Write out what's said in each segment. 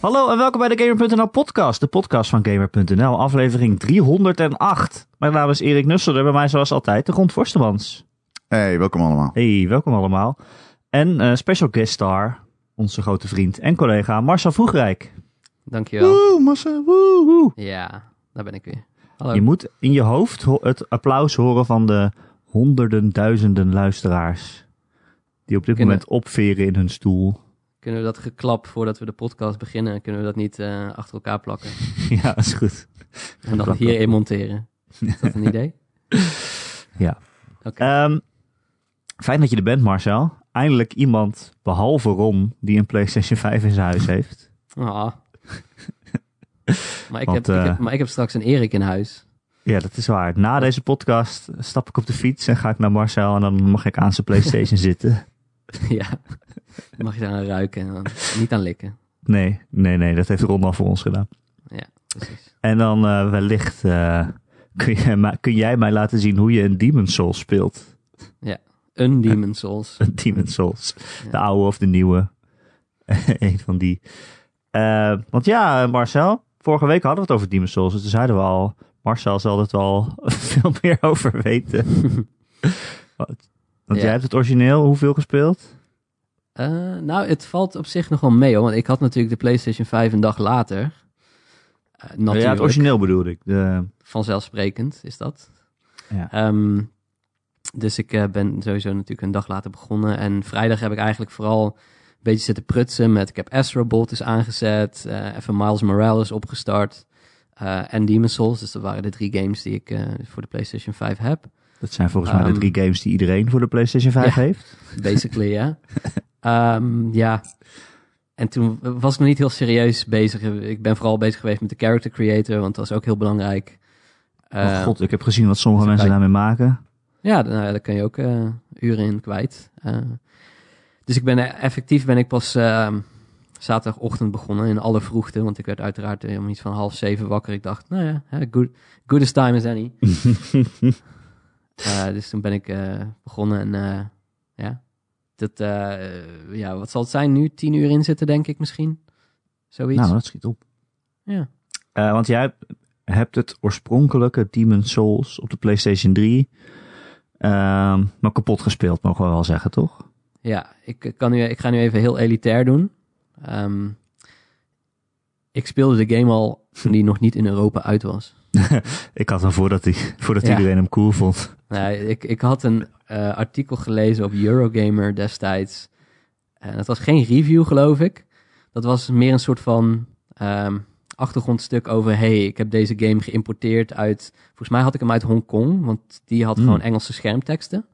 Hallo en welkom bij de Gamer.nl podcast, de podcast van Gamer.nl, aflevering 308. Mijn naam is Erik Nusselder, bij mij zoals altijd de Grond Forstemans. Hey, welkom allemaal. Hey, welkom allemaal. En uh, special guest star, onze grote vriend en collega Marcel Vroegrijk. Dankjewel. Woe, massa, woe, woe. Ja, daar ben ik weer. Hallo. Je moet in je hoofd ho- het applaus horen van de honderden duizenden luisteraars die op dit Kunnen- moment opveren in hun stoel. Kunnen we dat geklap voordat we de podcast beginnen, kunnen we dat niet eh, achter elkaar plakken? ja, is goed. En dan hierin monteren. Is dat een idee? Ja. Ehm, fijn dat je er bent, Marcel. Eindelijk iemand, behalve Ron, die een PlayStation 5 in zijn huis heeft. Ah. maar, ik Want, heb, ik eh, heb, maar ik heb straks een Erik in huis. Ja, dat is waar. Na deze podcast stap ik op de fiets en ga ik naar Marcel en dan mag ik aan zijn PlayStation zitten. ja. Mag je daar aan ruiken en dan niet aan likken. Nee, nee, nee, dat heeft Ron al voor ons gedaan. Precies. En dan eh, wellicht eh, kun, ma- kun jij mij laten zien hoe je een Demon Souls speelt. Een Demon Souls. Een Demon Souls. Ja. De oude of de nieuwe. Eén van die. Eh, want ja, Marcel, vorige week hadden we het over Demon Souls. Dus toen zeiden we al, Marcel zal het wel veel meer over weten. Want Ja. jij hebt het origineel hoeveel gespeeld? Eh, nou, het valt op zich nog wel mee hoor. Want ik had natuurlijk de PlayStation 5 een dag later. Eh, natuurlijk. Ja, het origineel bedoelde ik. De, Vanzelfsprekend is dat. ja. Ehm, dus ik eh, ben sowieso natuurlijk een dag later begonnen. En vrijdag heb ik eigenlijk vooral een beetje zitten prutsen met... Ik heb Astrobot is aangezet, even Miles Morales opgestart en Demon's Souls. Dus dat waren de drie games die ik voor de PlayStation 5 heb. Dat zijn volgens mij Ehm, de drie games die iedereen voor de PlayStation 5 ja. heeft. Basically, ja. Ehm, ja. En toen was ik nog niet heel serieus bezig. Ik ben vooral bezig geweest met de character creator, want dat is ook heel belangrijk. oh Eh, god, ik heb gezien wat sommige mensen daarmee maken. Ja, nou, ja, daar kan je ook eh, uren in kwijt. Eh, dus ik ben eh, effectief ben ik pas zaterdagochtend begonnen in alle vroegte, want ik werd uiteraard om iets van half zeven wakker. Ik dacht, nou ja, good, good as time as any. Eh, dus toen ben ik eh, begonnen en eh, ja, dat, ja, wat zal het zijn nu? Tien uur in zitten, denk ik misschien. Zoiets. nou, dat schiet op. ja. Want jij hebt het oorspronkelijke Demon Souls op de PlayStation 3 ehm, maar kapot gespeeld, mogen we wel zeggen, toch? Ja, ik, kan nu, ik ga nu even heel elitair doen. Ehm, ik speelde de game al toen die nog niet in Europa uit was. Ik had hem voordat, die, voordat Ja. iedereen hem cool vond. Nou, ik, ik had een eh, artikel gelezen op Eurogamer destijds. En dat was geen review, geloof ik. Dat was meer een soort van ehm, achtergrondstuk over... hey, ik heb deze game geïmporteerd uit... Volgens mij had ik hem uit Hongkong, want die had Hmm. gewoon Engelse schermteksten.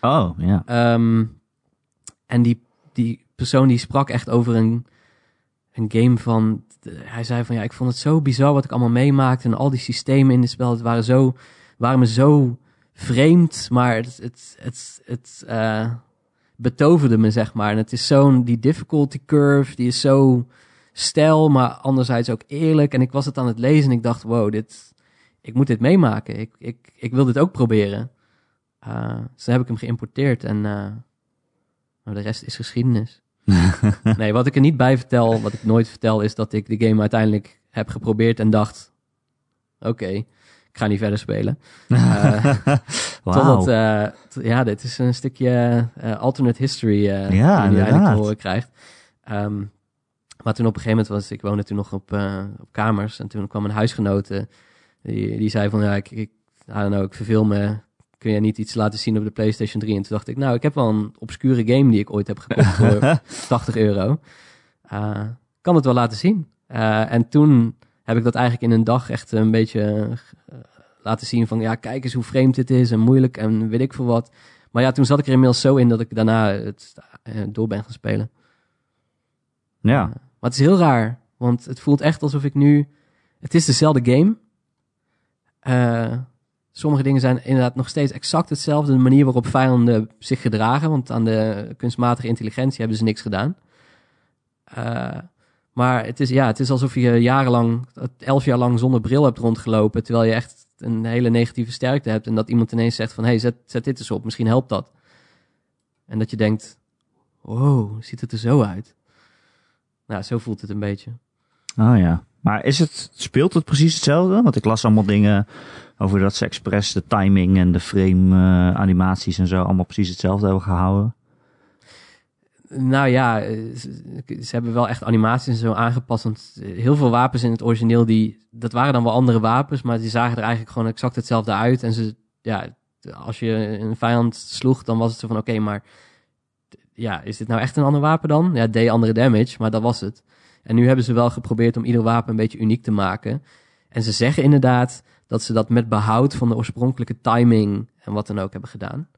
Oh, ja. Ehm, en die, die persoon die sprak echt over een, een game van... Hij zei van ja, ik vond het zo bizar wat ik allemaal meemaakte. En al die systemen in het spel, het waren, zo, waren me zo vreemd. Maar het, het, het, het eh, betoverde me, zeg maar. En het is zo'n, die difficulty curve, die is zo stijl, maar anderzijds ook eerlijk. En ik was het aan het lezen en ik dacht, wow, dit, ik moet dit meemaken. Ik, ik, ik wil dit ook proberen. Eh, dus heb ik hem geïmporteerd en eh, de rest is geschiedenis. nee, wat ik er niet bij vertel, wat ik nooit vertel, is dat ik de game uiteindelijk heb geprobeerd en dacht: oké, ik ga niet verder spelen. Eh, Wauw. Totdat, eh, ja, dit is een stukje eh, alternate history eh Ja, die je eigenlijk te horen krijgt. Ehm, maar toen op een gegeven moment was, ik woonde toen nog op, eh, op kamers en toen kwam een huisgenote, die, die zei van, ja, ik, ik, I don't know, ik verveel me, kun je niet iets laten zien op de PlayStation 3? En toen dacht ik, nou, ik heb wel een obscure game die ik ooit heb gekocht voor 80 euro. Eh, kan het wel laten zien. Eh, en toen heb ik dat eigenlijk in een dag echt een beetje eh, laten zien van, ja, kijk eens hoe vreemd dit is en moeilijk en weet ik veel wat. Maar ja, toen zat ik er inmiddels zo in dat ik daarna het door ben gaan spelen. ja. Maar het is heel raar, want het voelt echt alsof ik nu... Het is dezelfde game. Sommige dingen zijn inderdaad nog steeds exact hetzelfde. De manier waarop vijanden zich gedragen, want aan de kunstmatige intelligentie hebben ze niks gedaan. Eh, maar het is, ja, het is alsof je jarenlang, elf jaar lang zonder bril hebt rondgelopen, terwijl je echt een hele negatieve sterkte hebt. En dat iemand ineens zegt van, hey, zet, zet dit eens op, misschien helpt dat. En dat je denkt, wow, ziet het er zo uit? Nou, zo voelt het een beetje. Oh ja. Maar is het, speelt het precies hetzelfde? Want ik las allemaal dingen over dat ze expres de timing en de frame eh, animaties en zo allemaal precies hetzelfde hebben gehouden. Nou ja, eh, ze, hebben wel echt animaties en zo aangepast. Want heel veel wapens in het origineel, die, dat waren dan wel andere wapens, maar die zagen er eigenlijk gewoon exact hetzelfde uit. En ze, ja, als je een vijand sloeg, dan was het zo van, oké, maar ja, is dit nou echt een ander wapen dan? Ja, deed andere damage, maar dat was het. En nu hebben ze wel geprobeerd om ieder wapen een beetje uniek te maken. En ze zeggen inderdaad dat ze dat met behoud van de oorspronkelijke timing en wat dan ook hebben gedaan.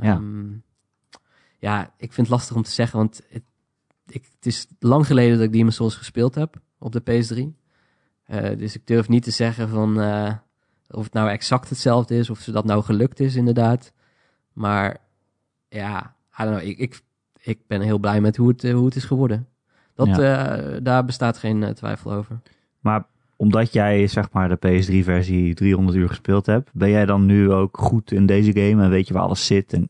Ja. Ehm, ja, ik vind het lastig om te zeggen, want het, ik, het is lang geleden dat ik Demon's Souls gespeeld heb op de PS3. Eh, dus ik durf niet te zeggen van eh, of het nou exact hetzelfde is, of ze dat nou gelukt is inderdaad. Maar ja, I don't know, ik, ik, ik ben heel blij met hoe het, eh, hoe het is geworden. Dat, eh, daar bestaat geen eh, twijfel over. Maar omdat jij zeg maar de PS3-versie 300 uur gespeeld hebt, ben jij dan nu ook goed in deze game en weet je waar alles zit? En,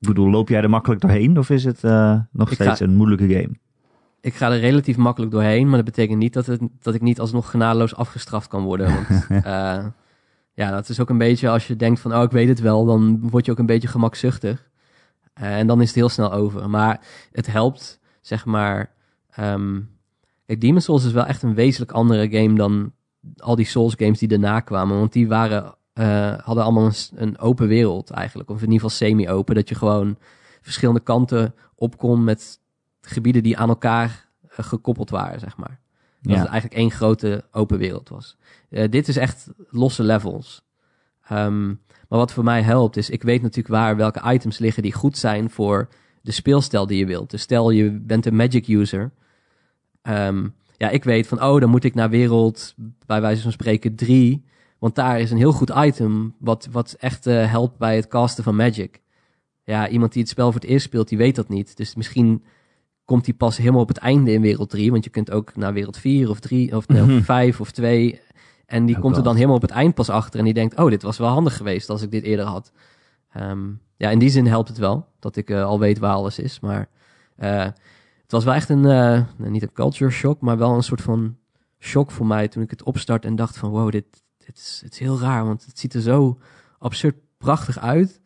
ik bedoel, loop jij er makkelijk doorheen of is het eh, nog Ik steeds ga- een moeilijke game? Ik ga er relatief makkelijk doorheen, maar dat betekent niet dat, het, dat ik niet alsnog genadeloos afgestraft kan worden. Want ja, dat is ook een beetje als je denkt van, oh, ik weet het wel, dan word je ook een beetje gemakzuchtig. En dan is het heel snel over. Maar het helpt, zeg maar. Ehm kijk, Demon's Souls is wel echt een wezenlijk andere game dan al die Souls games die daarna kwamen. Want die waren, eh, hadden allemaal een, een open wereld eigenlijk. Of in ieder geval semi-open. Dat je gewoon verschillende kanten op kon met gebieden die aan elkaar eh, gekoppeld waren, zeg maar. Dat Ja. het eigenlijk één grote open wereld was. Eh, dit is echt losse levels. Ehm, maar wat voor mij helpt is, ik weet natuurlijk waar welke items liggen die goed zijn voor de speelstijl die je wilt. Dus stel je bent een magic user. Ehm, ja, ik weet van, oh, dan moet ik naar wereld, bij wijze van spreken, 3. Want daar is een heel goed item wat, wat echt eh, helpt bij het casten van magic. Ja, iemand die het spel voor het eerst speelt, die weet dat niet. Dus misschien komt die pas helemaal op het einde in wereld 3. Want je kunt ook naar wereld 4 of 3 of, nee, of 5 of 2. En die komt er dan helemaal op het eind pas achter. En die denkt, oh, dit was wel handig geweest als ik dit eerder had. Ehm, ja, in die zin helpt het wel dat ik eh, al weet waar alles is. Maar eh, het was wel echt een, eh, niet een culture shock, maar wel een soort van shock voor mij toen ik het opstart en dacht van, wow, dit, is, het is heel raar. Want het ziet er zo absurd prachtig uit.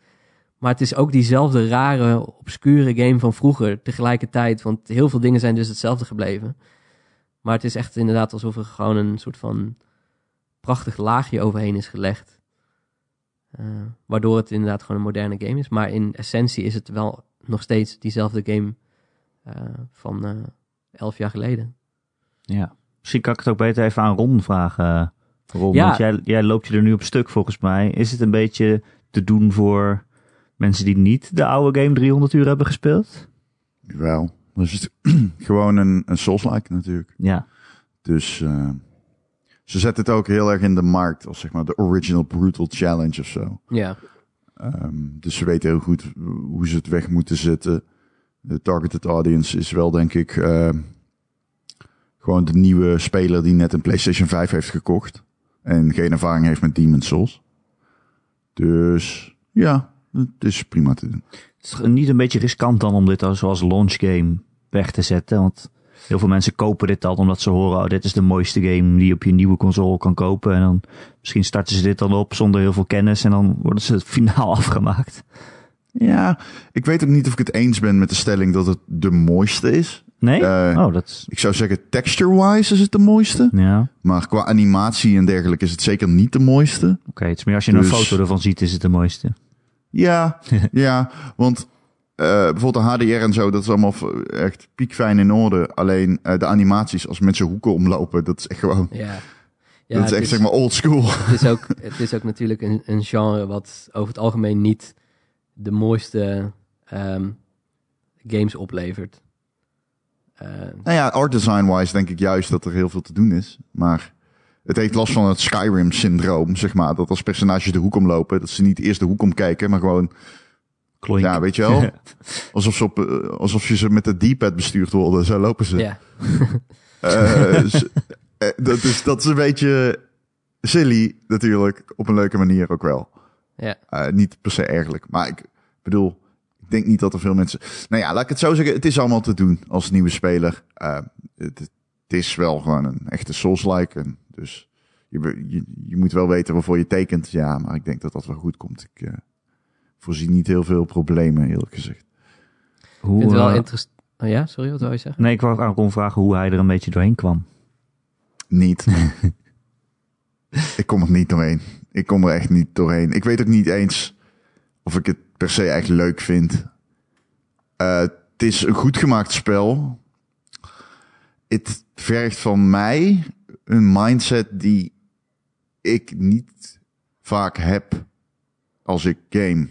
Maar het is ook diezelfde rare, obscure game van vroeger tegelijkertijd. Want heel veel dingen zijn dus hetzelfde gebleven. Maar het is echt inderdaad alsof er gewoon een soort van prachtig laagje overheen is gelegd. Eh, waardoor het inderdaad gewoon een moderne game is. Maar in essentie is het wel nog steeds diezelfde game van eh, elf jaar geleden. Ja. Misschien kan ik het ook beter even aan Ron vragen. Ron, Ja. want jij, jij loopt je er nu op stuk volgens mij. Is het een beetje te doen voor mensen die niet de oude game 300 uur hebben gespeeld? Wel. Dus het gewoon een, een Souls-like natuurlijk. Ja. Dus eh, ze zetten het ook heel erg in de markt als zeg maar de original brutal challenge of zo. Ja, Ehm, dus ze weten heel goed hoe ze het weg moeten zetten. De targeted audience is wel denk ik eh, gewoon de nieuwe speler die net een PlayStation 5 heeft gekocht. En geen ervaring heeft met Demon's Souls. Dus ja, het is prima te doen. Het is niet een beetje riskant dan om dit als, als launch game weg te zetten? Want heel veel mensen kopen dit dan omdat ze horen, oh, dit is de mooiste game die je op je nieuwe console kan kopen. En dan misschien starten ze dit dan op zonder heel veel kennis en dan worden ze het finaal afgemaakt. Ja, ik weet ook niet of ik het eens ben met de stelling dat het de mooiste is. Nee? Eh, oh, dat is... Ik zou zeggen, texture-wise is het de mooiste. Ja, oké. Maar qua animatie en dergelijke is het zeker niet de mooiste. Het is meer als je Dus- een foto ervan ziet, is het de mooiste. Ja, ja. Want eh, bijvoorbeeld de HDR en zo, dat is allemaal echt piekfijn in orde. Alleen eh, de animaties, als mensen hoeken omlopen, dat is echt gewoon... ja. ja dat is echt zeg maar old school. het, is ook, het is ook natuurlijk een, een genre wat over het algemeen niet de mooiste ehm, games oplevert. Eh, Nou ja, art design-wise denk ik juist dat er heel veel te doen is. Maar het heeft last van het Skyrim-syndroom, zeg maar. Dat als personages de hoek omlopen, dat ze niet eerst de hoek omkijken, maar gewoon... Kloink. Ja, weet je wel? Alsof, ze op, eh, alsof je ze met de D-pad bestuurd worden. Zo lopen ze. ja. Eh, s- eh, dat, is, dat is een beetje silly natuurlijk. Op een leuke manier ook wel. Ja. Eh, niet per se ergelijk. Maar ik bedoel, ik denk niet dat er veel mensen... Nou ja, laat ik het zo zeggen. Het is allemaal te doen als nieuwe speler. Eh, het, is wel gewoon een echte Souls-like. Dus je, je, je moet wel weten waarvoor je tekent. Ja, maar ik denk dat dat wel goed komt. Ik eh, voorzie niet heel veel problemen, eerlijk gezegd. Hoe, Ik vind het wel interessant. Oh ja, sorry, wat wil je zeggen? nee, ik wou aan Ron vragen hoe hij er een beetje doorheen kwam. Niet. ik kom er niet doorheen. Ik kom er echt niet doorheen. Ik weet ook niet eens of ik het per se echt leuk vind. Eh, het is een goed gemaakt spel. Het vergt van mij een mindset die ik niet vaak heb als ik game.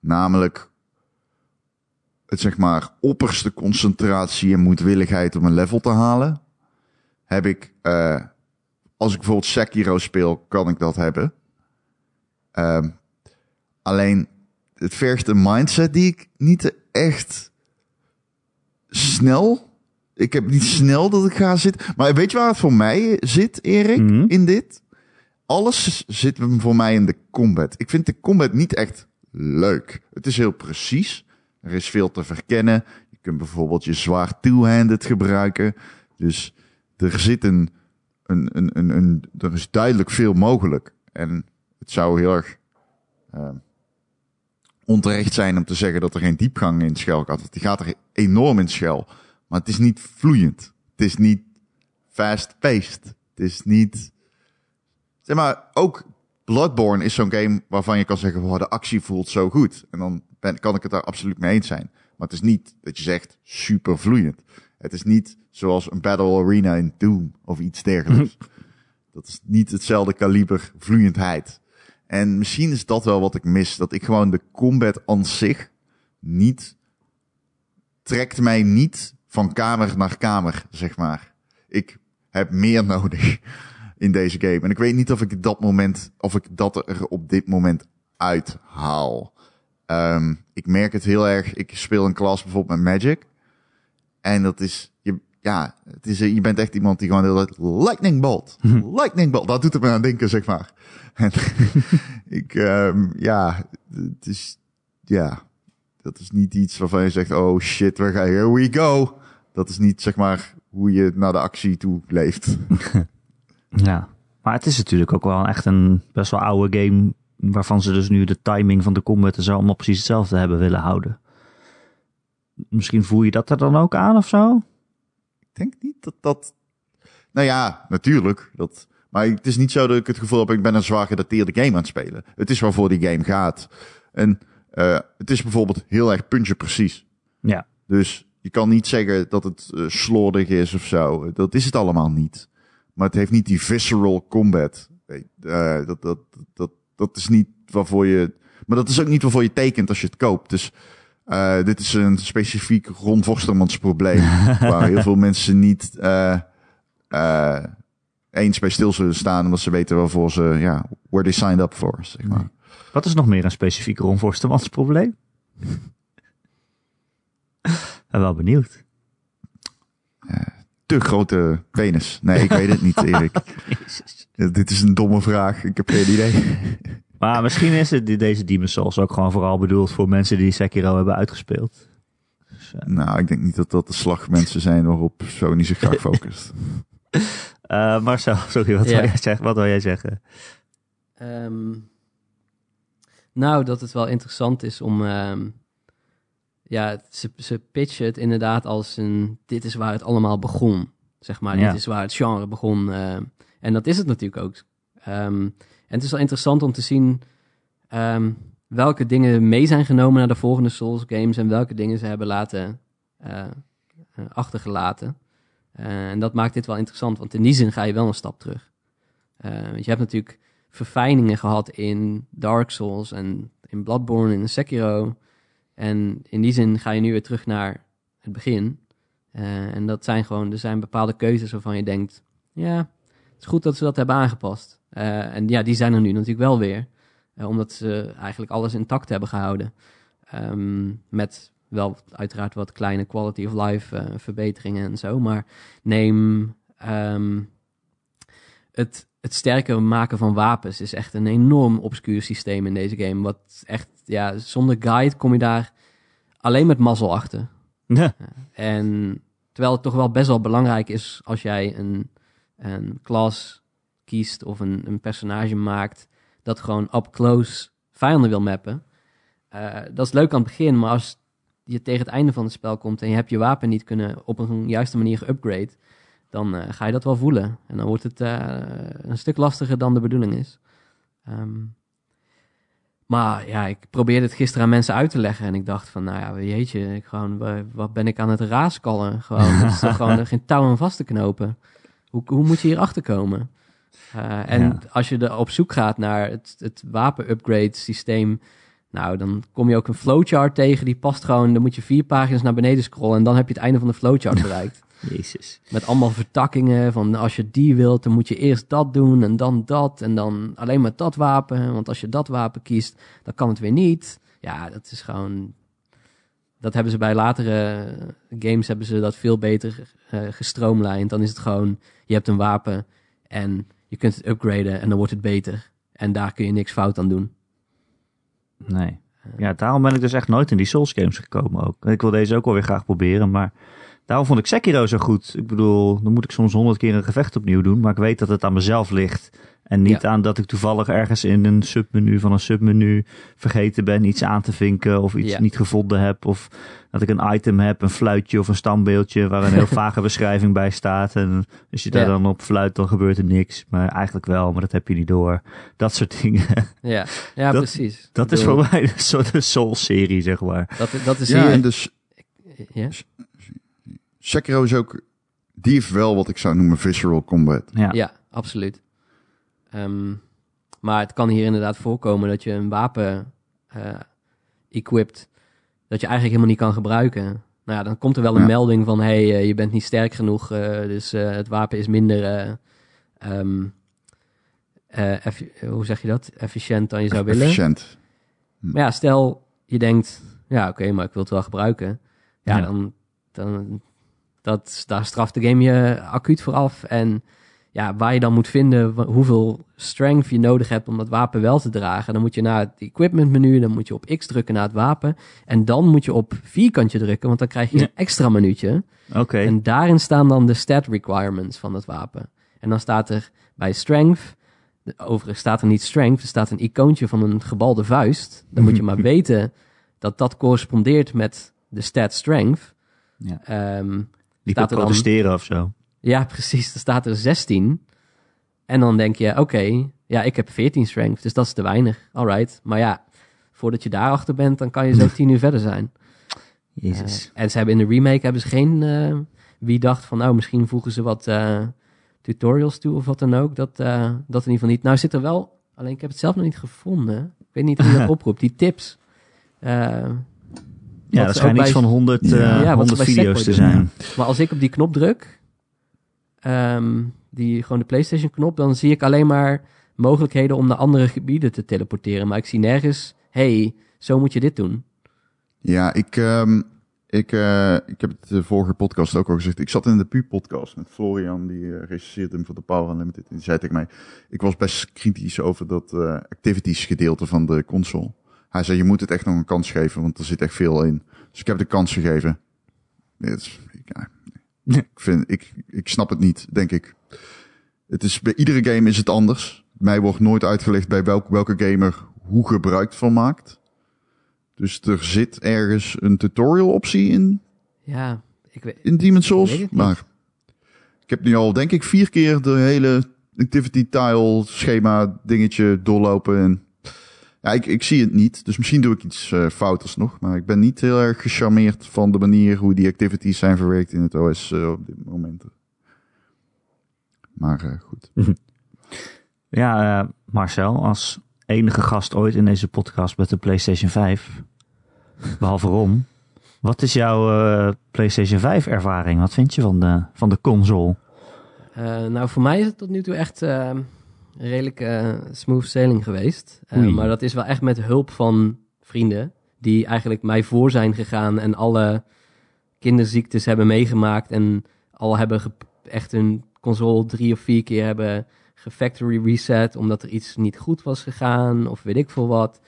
Namelijk het zeg maar opperste concentratie en moedwilligheid om een level te halen. Heb ik, eh, als ik bijvoorbeeld Sekiro speel, kan ik dat hebben. Ehm, alleen, het vergt een mindset die ik niet echt snel. Ik heb niet snel dat ik ga zitten. Maar weet je waar het voor mij zit, Erik? Mhm. In dit? Alles zit voor mij in de combat. Ik vind de combat niet echt leuk. Het is heel precies. Er is veel te verkennen. Je kunt bijvoorbeeld je zwaar two-handed gebruiken. Dus er zit een, een, een, een, een er is duidelijk veel mogelijk. En het zou heel erg eh, onterecht zijn om te zeggen dat er geen diepgang in Shell gaat. Want die gaat er enorm in Shell. Maar het is niet vloeiend. Het is niet fast-paced. Het is niet... Zeg maar, ook Bloodborne is zo'n game waarvan je kan zeggen, wow, de actie voelt zo goed. En dan ben, kan ik het daar absoluut mee eens zijn. Maar het is niet dat je zegt super vloeiend. Het is niet zoals een Battle Arena in Doom of iets dergelijks. dat is niet hetzelfde kaliber vloeiendheid. En misschien is dat wel wat ik mis. Dat ik gewoon de combat aan zich niet... Trekt mij niet van kamer naar kamer, zeg maar. Ik heb meer nodig in deze game. En ik weet niet of ik dat moment, of ik dat er op dit moment uithaal. Ehm, ik merk het heel erg. Ik speel een klas bijvoorbeeld met Magic. En dat is, ja, het is, je bent echt iemand die gewoon heel lightning bolt, lightning bolt. Dat doet het me aan denken, zeg maar. En ik, ehm, ja, het is, ja, dat is niet iets waarvan je zegt, oh shit, we gaan, here we go. Dat is niet, zeg maar, hoe je naar de actie toe leeft. Ja, maar het is natuurlijk ook wel echt een best wel oude game. Waarvan ze dus nu de timing van de combat en zo allemaal precies hetzelfde hebben willen houden. Misschien voel je dat er dan ook aan of zo? Ik denk niet dat dat. Nou ja, natuurlijk. Dat... Maar het is niet zo dat ik het gevoel heb, ik ben een zwaar gedateerde game aan het spelen. Het is waarvoor die game gaat. En eh, het is bijvoorbeeld heel erg puntje precies. Ja. Dus je kan niet zeggen dat het eh, slordig is of zo. Dat is het allemaal niet. Maar het heeft niet die visceral combat. Eh, dat, dat, dat, dat is niet waarvoor je. Maar dat is ook niet waarvoor je tekent als je het koopt. Dus eh, dit is een specifiek Ron Vostermans probleem. waar heel veel mensen niet eh, eh, eens bij stil zullen staan. Omdat ze weten waarvoor ze. Ja, where they signed up for. Zeg maar. Wat is nog meer een specifiek Ron Forstemans probleem? ben wel benieuwd. Te grote penis. Nee, ik weet het niet, Erik. Dit is een domme vraag. Ik heb geen idee. Maar misschien is het, deze Demon's Souls ook gewoon vooral bedoeld voor mensen die Sekiro hebben uitgespeeld. Dus, eh, Nou, ik denk niet dat dat de slagmensen zijn waarop Sony zich graag focust. eh, Marcel, sorry, wat, Ja. wil jij zeggen? wat wil jij zeggen? Ehm, nou, dat het wel interessant is om. ehm, ja, ze, ze pitchen het inderdaad als een. Dit is waar het allemaal begon. Zeg maar, Ja. dit is waar het genre begon. eh, en dat is het natuurlijk ook. Ehm, het is wel interessant om te zien. ehm, welke dingen mee zijn genomen naar de volgende Souls games. En welke dingen ze hebben laten. eh, eh, achtergelaten. Eh, en dat maakt dit wel interessant, want in die zin ga je wel een stap terug. Want je hebt natuurlijk verfijningen gehad in Dark Souls en in Bloodborne en in Sekiro. En in die zin ga je nu weer terug naar het begin. En dat zijn gewoon, er zijn bepaalde keuzes waarvan je denkt, ja, het is goed dat ze dat hebben aangepast. Eh, en ja, die zijn er nu natuurlijk wel weer. Eh, omdat ze eigenlijk alles intact hebben gehouden. Ehm, met wel uiteraard wat kleine quality of life eh, verbeteringen en zo. Maar neem ehm, het, het sterker maken van wapens is echt een enorm obscuur systeem in deze game. Wat echt, ja, zonder guide kom je daar alleen met mazzel achter. Ja. En terwijl het toch wel best wel belangrijk is als jij een, een class kiest of een, een personage maakt dat gewoon up close vijanden wil mappen. Eh, dat is leuk aan het begin, maar als je tegen het einde van het spel komt en je hebt je wapen niet kunnen op een juiste manier geupgrade, dan eh, ga je dat wel voelen. En dan wordt het eh, een stuk lastiger dan de bedoeling is. Ehm, maar ja, ik probeerde het gisteren aan mensen uit te leggen en ik dacht van, nou ja, jeetje, ik gewoon, wa- wat ben ik aan het raaskallen? Gewoon, het is toch gewoon geen touw aan vast te knopen. Hoe, hoe moet je hier achter komen? Eh, en Ja. als je er op zoek gaat naar het, het wapen-upgrade systeem, nou, dan kom je ook een flowchart tegen. Die past gewoon, dan moet je vier pagina's naar beneden scrollen en dan heb je het einde van de flowchart bereikt. Jezus. Met allemaal vertakkingen van als je die wilt, dan moet je eerst dat doen en dan dat en dan alleen maar dat wapen. Want als je dat wapen kiest, dan kan het weer niet. Ja, dat is gewoon... Dat hebben ze bij latere games hebben ze dat veel beter eh gestroomlijnd. Dan is het gewoon, je hebt een wapen en je kunt het upgraden en dan wordt het beter. En daar kun je niks fout aan doen. Nee. Ja, daarom ben ik dus echt nooit in die Souls games gekomen ook. Ik wil deze ook wel weer graag proberen, maar daarom vond ik Sekiro zo goed. Ik bedoel, dan moet ik soms honderd keer een gevecht opnieuw doen, maar ik weet dat het aan mezelf ligt. En niet Ja. aan dat ik toevallig ergens in een submenu van een submenu vergeten ben iets aan te vinken of iets Ja. niet gevonden heb. Of dat ik een item heb, een fluitje of een standbeeldje waar een heel vage beschrijving bij staat. En als je daar Ja. dan op fluit, dan gebeurt er niks. Maar eigenlijk wel, maar dat heb je niet door. Dat soort dingen. Ja, ja Dat- precies. Dat is voor mij een soort Souls-serie, zeg maar. Dat, dat is Ja, hier... en dus ja? Sekiro is ook... Die heeft wel wat ik zou noemen visceral combat. Ja. Ja, absoluut. Ehm, maar het kan hier inderdaad voorkomen dat je een wapen eh equipt dat je eigenlijk helemaal niet kan gebruiken. Nou ja, dan komt er wel een Ja. melding van hey, eh, je bent niet sterk genoeg, eh, dus eh, het wapen is minder, eh, ehm, eh, hoe zeg je dat, efficiënt dan je zou willen. Efficiënt. Maar ja, stel je denkt, ja oké, maar ik wil het wel gebruiken. Ja, Ja. dan, dan dat, daar straft de game je acuut voor af. En ja, waar je dan moet vinden hoeveel strength je nodig hebt om dat wapen wel te dragen. Dan moet je naar het equipment menu, dan moet je op X drukken naar het wapen. En dan moet je op vierkantje drukken, want dan krijg je een extra minuutje. Oké. En daarin staan dan de stat requirements van het wapen. En dan staat er bij strength, overigens staat er niet strength, er staat een icoontje van een gebalde vuist. Dan moet je maar weten dat dat correspondeert met de stat strength. Ja. Ehm, Niet staat er dan- protesteren of zo. ja, precies. Er staat er 16. En dan denk je, oké, ja, ik heb 14 strength, dus dat is te weinig. Alright. Maar ja, voordat je daarachter bent, dan kan je zo 10 uur verder zijn. Jezus. Eh, en ze hebben in de remake hebben ze geen. eh, wie dacht van nou, misschien voegen ze wat eh, tutorials toe of wat dan ook. Dat, dat in ieder geval niet. Nou zit er wel. Alleen ik heb het zelf nog niet gevonden. Ik weet niet hoe je dat oproept. Die tips. Ja, dat schijnt ook iets bij- van 100, Ja. eh, Ja, wat ze 100 bij video's te zijn. maar als ik op die knop druk, ehm, die gewoon de PlayStation knop, dan zie ik alleen maar mogelijkheden om naar andere gebieden te teleporteren. Maar ik zie nergens, hey, zo moet je dit doen. Ja, ik, ehm, ik, eh, ik heb het de vorige podcast ook al gezegd. Ik zat in de PU-podcast met Florian, die recenseert hem voor de Power Unlimited. En die zei tegen mij, ik was best kritisch over dat eh, activities gedeelte van de console. Hij zei, je moet het echt nog een kans geven, want er zit echt veel in. Dus ik heb de kans gegeven. Het is- ja, ik, vind, ik, ik snap het niet, denk ik. Het is, bij iedere game is het anders. Mij wordt nooit uitgelegd bij welk, welke gamer hoe gebruik van maakt. Dus er zit ergens een tutorial optie in, Ja, ik weet. in Demon's Souls. Maar ik heb nu al, denk ik, vier keer de hele activity tile schema dingetje doorlopen. En ja, ik, ik zie het niet. Dus misschien doe ik iets eh fouters nog. Maar ik ben niet heel erg gecharmeerd van de manier hoe die activities zijn verwerkt in het OS eh, op dit moment. Maar eh, goed. Ja, Marcel, als enige gast ooit in deze podcast met de PlayStation 5, behalve Ron, wat is jouw eh, PlayStation 5 ervaring? Wat vind je van de, van de console? Eh, nou, voor mij is het tot nu toe echt redelijk eh, smooth sailing geweest. Eh, maar dat is wel echt met hulp van vrienden die eigenlijk mij voor zijn gegaan en alle kinderziektes hebben meegemaakt en al hebben echt hun console drie of vier keer hebben gefactory reset omdat er iets niet goed was gegaan of weet ik veel wat.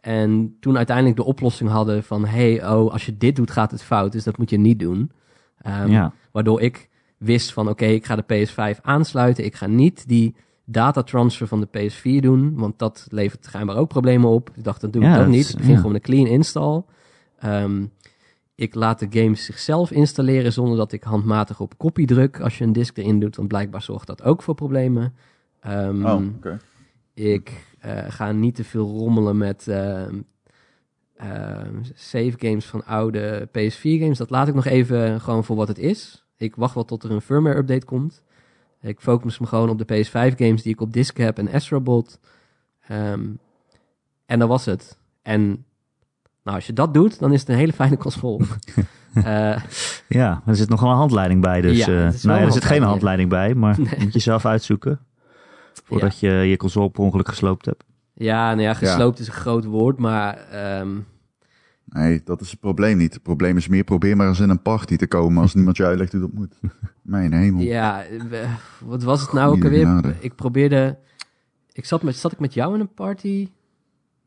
En toen uiteindelijk de oplossing hadden van hey, oh, als je dit doet gaat het fout, dus dat moet je niet doen. Ehm, ja. Waardoor ik wist van oké, ik ga de PS5 aansluiten. Ik ga niet die datatransfer van de PS4 doen, want dat levert schijnbaar ook problemen op. Ik dacht, dan doe ik Ja, dat dat niet. Ik begin ja. gewoon een clean install. Ehm, ik laat de games zichzelf installeren zonder dat ik handmatig op copy druk als je een disk erin doet, want blijkbaar zorgt dat ook voor problemen. Ehm, Oh, oké. ik eh, ga niet te veel rommelen met ehm, ehm, save games van oude PS4 games. Dat laat ik nog even gewoon voor wat het is. Ik wacht wel tot er een firmware update komt. Ik focus me gewoon op de PS5 games die ik op disk heb en Astrobot. Ehm en dat was het. En nou, als je dat doet, dan is het een hele fijne console. Eh, ja, er zit nog wel een handleiding bij. Dus, Ja, eh, nou ja, er zit geen handleiding, handleiding bij, maar moet je zelf uitzoeken. Voordat je je console per ongeluk gesloopt hebt. ja, nou ja, gesloopt is een groot woord, maar ehm, Nee, dat is het probleem niet. Het probleem is meer probeer maar eens in een party te komen als niemand je uitlegt hoe dat moet. Mijn hemel. Ja, wat was het nou ook alweer? Ik probeerde... Ik zat, met, zat ik met jou in een party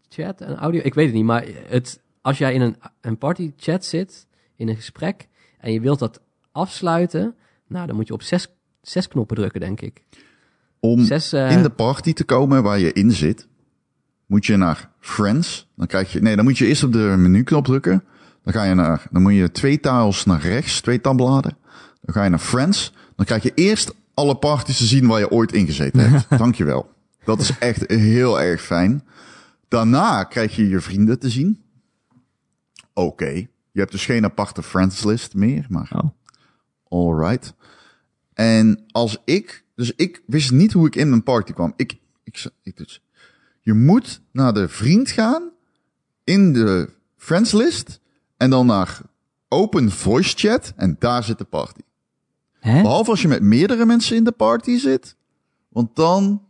chat en audio? Ik weet het niet, maar het, als jij in een, een party chat zit, in een gesprek, en je wilt dat afsluiten, nou, dan moet je op zes, zes knoppen drukken, denk ik. Om Zes, eh, in de party te komen waar je in zit, moet je naar Friends. Dan krijg je, nee, dan moet je eerst op de menuknop drukken. Dan ga je naar, dan moet je twee tiles naar rechts, twee tabbladen. Dan ga je naar Friends. Dan krijg je eerst alle parties te zien waar je ooit in gezeten hebt. Dankjewel. Dat is echt heel erg fijn. Daarna krijg je je vrienden te zien. Oké. Je hebt dus geen aparte friends list meer, maar Oh. alright. En als ik, dus ik wist niet hoe ik in een party kwam. Ik, ik, ik dus, je moet naar de vriend gaan in de friends list en dan naar open voice chat en daar zit de party. Hè? Behalve als je met meerdere mensen in de party zit, want dan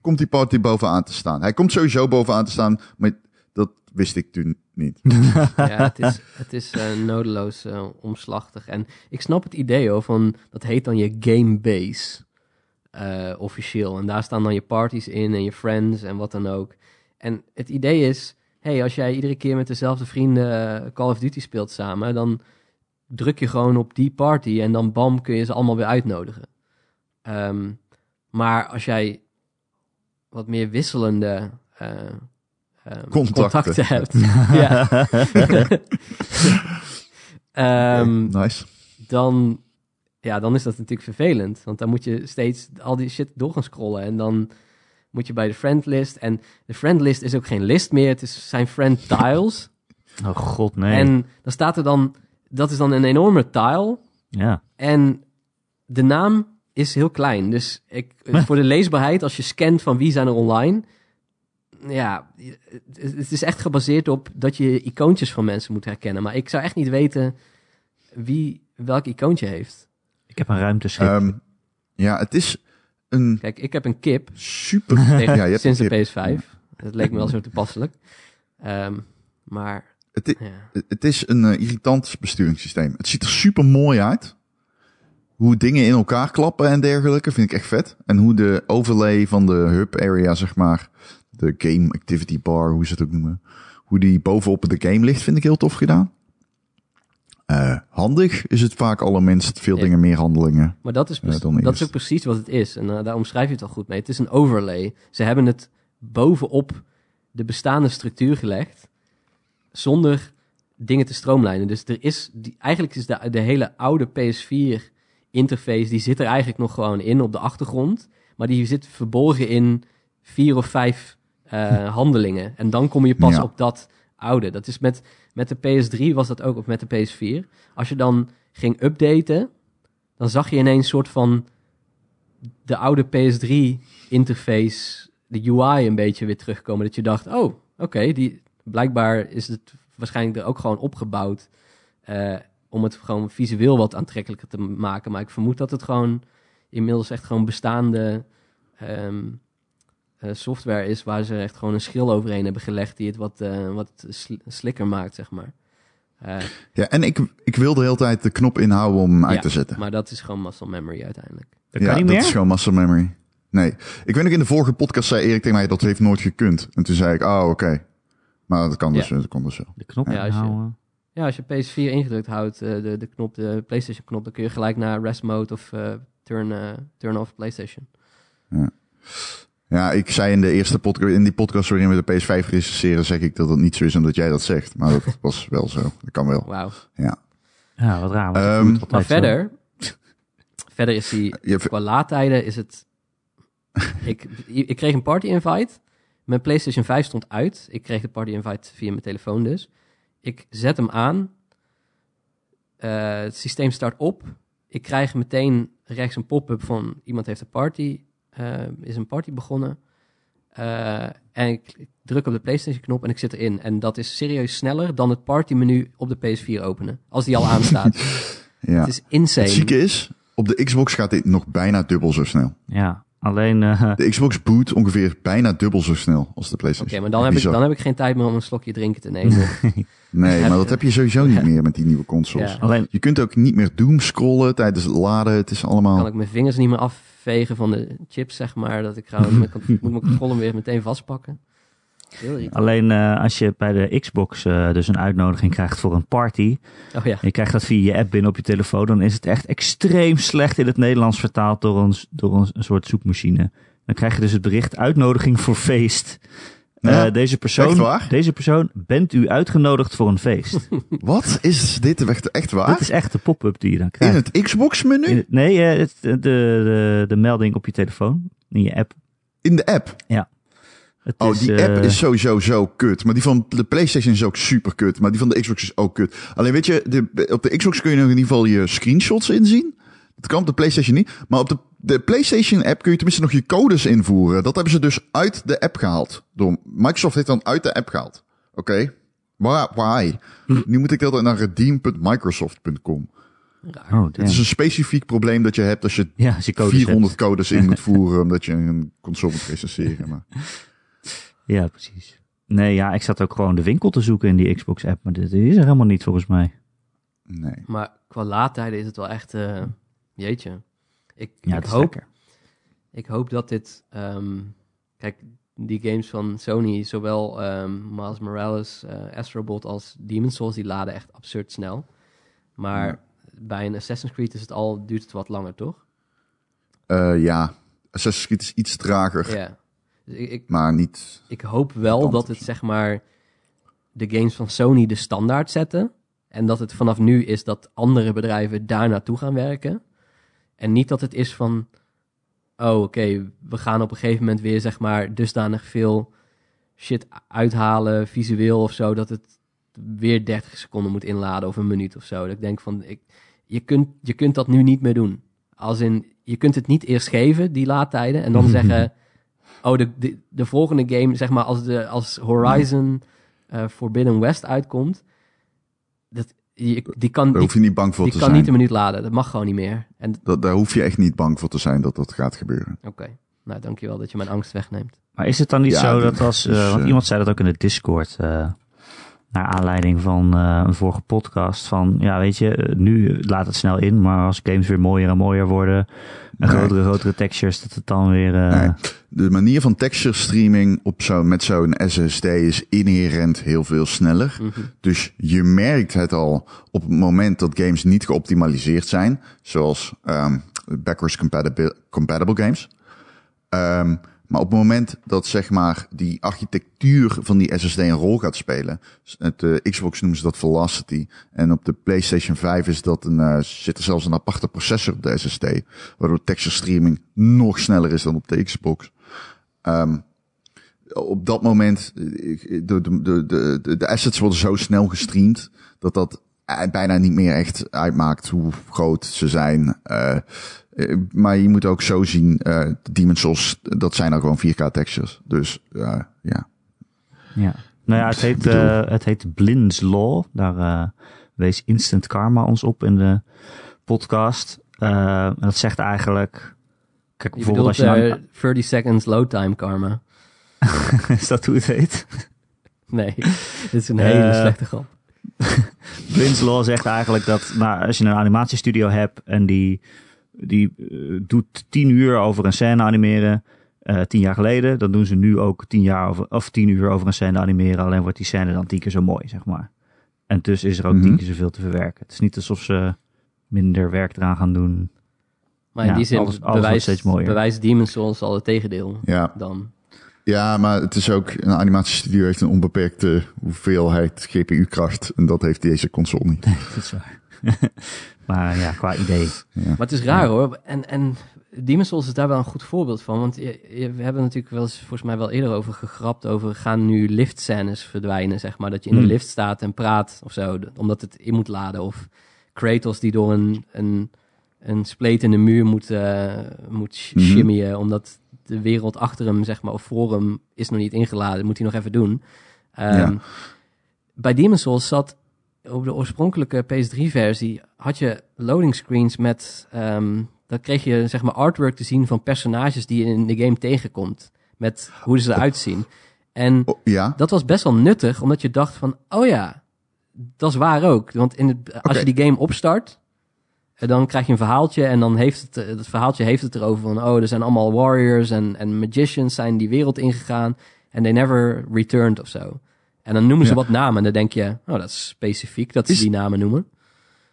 komt die party bovenaan te staan. Hij komt sowieso bovenaan te staan, maar dat wist ik toen niet. ja, het is, het is eh, nodeloos eh, omslachtig. En ik snap het idee hoor, van, dat heet dan je gamebase eh officieel. En daar staan dan je parties in en je friends en wat dan ook. En het idee is, hey, als jij iedere keer met dezelfde vrienden eh, Call of Duty speelt samen, dan druk je gewoon op die party en dan bam kun je ze allemaal weer uitnodigen. Ehm, maar als jij wat meer wisselende eh, ehm, Contacten. contacten hebt, ja, Ehm, nice. dan, ja, dan is dat natuurlijk vervelend. Want dan moet je steeds al die shit door gaan scrollen. En dan moet je bij de friendlist. En de friendlist is ook geen list meer. Het is, zijn friend tiles. Oh god, nee. En dan staat er dan... Dat is dan een enorme tile. Ja. En de naam is heel klein. Dus ik, voor de leesbaarheid, als je scant van wie zijn er online... Ja, het het is echt gebaseerd op dat je icoontjes van mensen moet herkennen. Maar ik zou echt niet weten wie welk icoontje heeft. Ik heb een ruimteschip. Ehm, ja, het is een Kijk, ik heb een kip super... tegen, ja, je hebt sinds de kip. PS5. Dat leek me wel zo toepasselijk. Ehm, maar Het, ja. het is een eh, irritant besturingssysteem. Het ziet er super mooi uit. Hoe dingen in elkaar klappen en dergelijke vind ik echt vet. En hoe de overlay van de hub area, zeg maar, de game activity bar, hoe ze het ook noemen, hoe die bovenop de game ligt, vind ik heel tof gedaan. Eh, handig is het vaak allerminst. Veel Ja. dingen meer handelingen. Maar dat is, dan dat eerst. is ook precies wat het is. En eh, daar omschrijf je het al goed mee. Het is een overlay. Ze hebben het bovenop de bestaande structuur gelegd. Zonder dingen te stroomlijnen. Dus er is, die, eigenlijk is de, de hele oude PS4 interface, die zit er eigenlijk nog gewoon in op de achtergrond. Maar die zit verborgen in vier of vijf eh, handelingen. En dan kom je pas Ja. op dat oude. Dat is met, met de PS3 was dat ook, of met de PS4. Als je dan ging updaten, dan zag je ineens een soort van de oude PS3-interface, de UI een beetje weer terugkomen. Dat je dacht, oh, oké, die blijkbaar is het waarschijnlijk er ook gewoon opgebouwd eh, om het gewoon visueel wat aantrekkelijker te maken. Maar ik vermoed dat het gewoon inmiddels echt gewoon bestaande ehm, eh, software is waar ze echt gewoon een schil overheen hebben gelegd die het wat, eh, wat sl- slikker maakt, zeg maar. Eh, Ja, en ik, ik wil de hele tijd de knop inhouden om hem uit Ja, te zetten. maar dat is gewoon muscle memory uiteindelijk. dat ja, kan niet dat meer? is gewoon muscle memory. Nee. Ik weet nog in de vorige podcast zei Erik tegen mij dat heeft nooit gekund. En toen zei ik, oh oké. Maar dat kan dus, Ja. dat kan dus wel. De knop Ja, als je- inhouden. Ja, als je PS4 ingedrukt houdt, eh, de, de knop, de PlayStation knop, dan kun je gelijk naar rest mode of eh, turn, eh, turn off PlayStation. Ja, ik zei in de eerste podcast, in die podcast waarin we de PS5 recenseren, zeg ik dat het niet zo is omdat jij dat zegt. Maar dat was wel zo. Dat kan wel. Wauw. Ja. Ja, wat raar. Ehm, Maar verder, verder is die, Je, qua laadtijden is het... ik, ik kreeg een party invite. Mijn PlayStation 5 stond uit. Ik kreeg de party invite via mijn telefoon dus. Ik zet hem aan. Eh, het systeem start op. Ik krijg meteen rechts een pop-up van iemand heeft een party. Eh, is een party begonnen. Eh, en ik, ik druk op de PlayStation knop en ik zit erin. En dat is serieus sneller dan het partymenu op de PS4 openen. Als die al aanstaat. ja. Het is insane. Het zieke is, op de Xbox gaat dit nog bijna dubbel zo snel. Ja, alleen... eh, De Xbox boot ongeveer bijna dubbel zo snel als de Oké, PlayStation. maar dan heb, ik, dan heb ik geen tijd meer om een slokje drinken te nemen. Nee, maar dat heb je sowieso niet meer met die nieuwe consoles. Ja. alleen, Je kunt ook niet meer doom scrollen tijdens het laden. Het is allemaal... kan ik mijn vingers niet meer afvegen van de chips, zeg maar. Dat ik gewoon mijn, moet mijn controle weer meteen vastpakken. Alleen eh, als je bij de Xbox eh, dus een uitnodiging krijgt voor een party... Oh ja. en je krijgt dat via je app binnen op je telefoon... dan is het echt extreem slecht in het Nederlands vertaald door een, door een, een soort zoekmachine. Dan krijg je dus het bericht uitnodiging voor feest. Ja, Eh, deze, echt persoon, waar? deze persoon, bent u uitgenodigd voor een feest? Wat is dit echt, echt waar? Dat is echt de pop-up die je dan In krijgt. het Xbox menu? In In, het- nee, eh, het, de, de, de melding op je telefoon, in je app. de app? Het Oh, is, die eh, app is sowieso zo kut. Maar die van de PlayStation is ook super kut. Maar die van de Xbox is ook kut. Alleen weet je, de, op de Xbox kun je nog in ieder geval je screenshots inzien. Dat kan op de PlayStation niet. Maar op de, de PlayStation app kun je tenminste nog je codes invoeren. Dat hebben ze dus uit de app gehaald. Door, Microsoft heeft dan uit de app gehaald. Oké. Why? Why? Nu moet ik dat naar redeem.microsoft.com. Oh, Het is een specifiek probleem dat je hebt als je ja, als je codes 400 hebt. codes in moet voeren omdat je een console moet recenseren. Maar Ja, precies. Nee, ja, ik zat ook gewoon de winkel te zoeken in die Xbox-app, maar dit is er helemaal niet volgens mij. nee. Maar qua laadtijden is het wel echt... eh, jeetje. Ik, Ja, ik, hoop, lekker. ik hoop dat dit... ehm, kijk, die games van Sony, zowel ehm Miles Morales, eh Astrobot als Demon's Souls, die laden echt absurd snel. Maar Ja. bij een Assassin's Creed is het al, duurt het wat langer, toch? Eh, ja, Assassin's Creed is iets trager, Ja. Dus ik, ik, maar niet... ik hoop wel dat het zeg maar de games van Sony de standaard zetten. En dat het vanaf nu is dat andere bedrijven daar naartoe gaan werken. En niet dat het is van, oh oké, we gaan op een gegeven moment weer zeg maar dusdanig veel shit uithalen, visueel of zo, dat het weer 30 seconden moet inladen of een minuut of zo. Dat ik denk van, ik, je, kunt, je kunt dat nu niet meer doen. Als in, je kunt het niet eerst geven, die laadtijden, en dan zeggen, oh, de, de, de volgende game, zeg maar, als, de, als Horizon eh, Forbidden West uitkomt, dat, die, die kan, Daar die, hoef je niet bang voor die te kan zijn. niet een minuut laden. Dat mag gewoon niet meer. En Dat, daar hoef je echt niet bang voor te zijn dat dat gaat gebeuren. oké, nou dankjewel dat je mijn angst wegneemt. Maar is het dan niet Ja, zo dat als... is, eh, want eh, iemand zei dat ook in de Discord... naar aanleiding van eh, een vorige podcast. Van, ja, weet je, eh, nu laat het snel in. Maar als games weer mooier en mooier worden... en Nee. grotere, grotere textures, dat het dan weer... eh, Nee. De manier van texture streaming op zo, met zo'n SSD is inherent heel veel sneller. Mhm. Dus je merkt het al op het moment dat games niet geoptimaliseerd zijn. Zoals ehm, backwards compatible, compatible games. Ehm, maar op het moment dat zeg maar die architectuur van die SSD een rol gaat spelen. Het de Xbox noemen ze dat velocity. En op de PlayStation 5 is dat een, eh, zit er zelfs een aparte processor op de SSD. Waardoor texture streaming nog sneller is dan op de Xbox. Ehm, op dat moment, eh, de, de, de, de, assets worden zo snel gestreamd, dat dat bijna niet meer echt uitmaakt hoe groot ze zijn. Maar je moet ook zo zien, eh de Demon's Souls, dat zijn dan gewoon 4K textures. Dus uh, ja. Ja. Nou ja, het heet, uh, het heet Blind's Law. Daar uh, wees Instant Karma ons op in de podcast. Uh, en dat zegt eigenlijk... Kijk, bijvoorbeeld als je nou... 30 seconds load time karma. is dat hoe het heet? Nee, dit is een hele uh, slechte grap. Blind's Law zegt eigenlijk dat nou, als je een animatiestudio hebt en die, die uh, doet tien uur over een scène animeren, uh, tien jaar geleden, dan doen ze nu ook tien, jaar over, of tien uur over een scène animeren, alleen wordt die scène dan tien keer zo mooi, zeg maar. En dus is er ook Mhm. tien keer zoveel te verwerken. Het is niet alsof ze minder werk eraan gaan doen. Maar in Ja, die zin alles- alles wordt bewijst, steeds mooier. bewijst Demon's Souls al het tegendeel Ja. dan. ja, maar het is ook... Een animatiestudio heeft een onbeperkte hoeveelheid GPU-kracht. En dat heeft deze console niet. Dat is waar. maar ja, qua idee. Maar het is raar hoor. En, en Demon's Souls is daar wel een goed voorbeeld van. Want je, je- we hebben natuurlijk wel eens, volgens mij wel eerder over gegrapt. Over gaan nu liftscènes verdwijnen, zeg maar. Dat je in Hmm. de lift staat en praat of zo. Omdat het in moet laden. Of Kratos die door een, een, een spleet in de muur moet, eh moet sh- Mhm. shimmyen. Omdat de wereld achter hem, zeg maar, of voor hem is nog niet ingeladen. Moet hij nog even doen. Ehm, Ja. Bij Demon's Souls zat op de oorspronkelijke PS3-versie had je loading screens met, ehm dan kreeg je zeg maar artwork te zien van personages die je in de game tegenkomt, met hoe ze eruit zien. En Oh, ja? dat was best wel nuttig, omdat je dacht van, oh ja, dat is waar ook. Want in het, als je die game opstart, eh, dan krijg je een verhaaltje en dan heeft het, eh, dat verhaaltje heeft het erover van, oh, er zijn allemaal warriors en, en magicians zijn die wereld ingegaan en they never returned of zo. En dan noemen ze Ja. wat namen en dan denk je, oh, dat is specifiek dat ze Is- die namen noemen.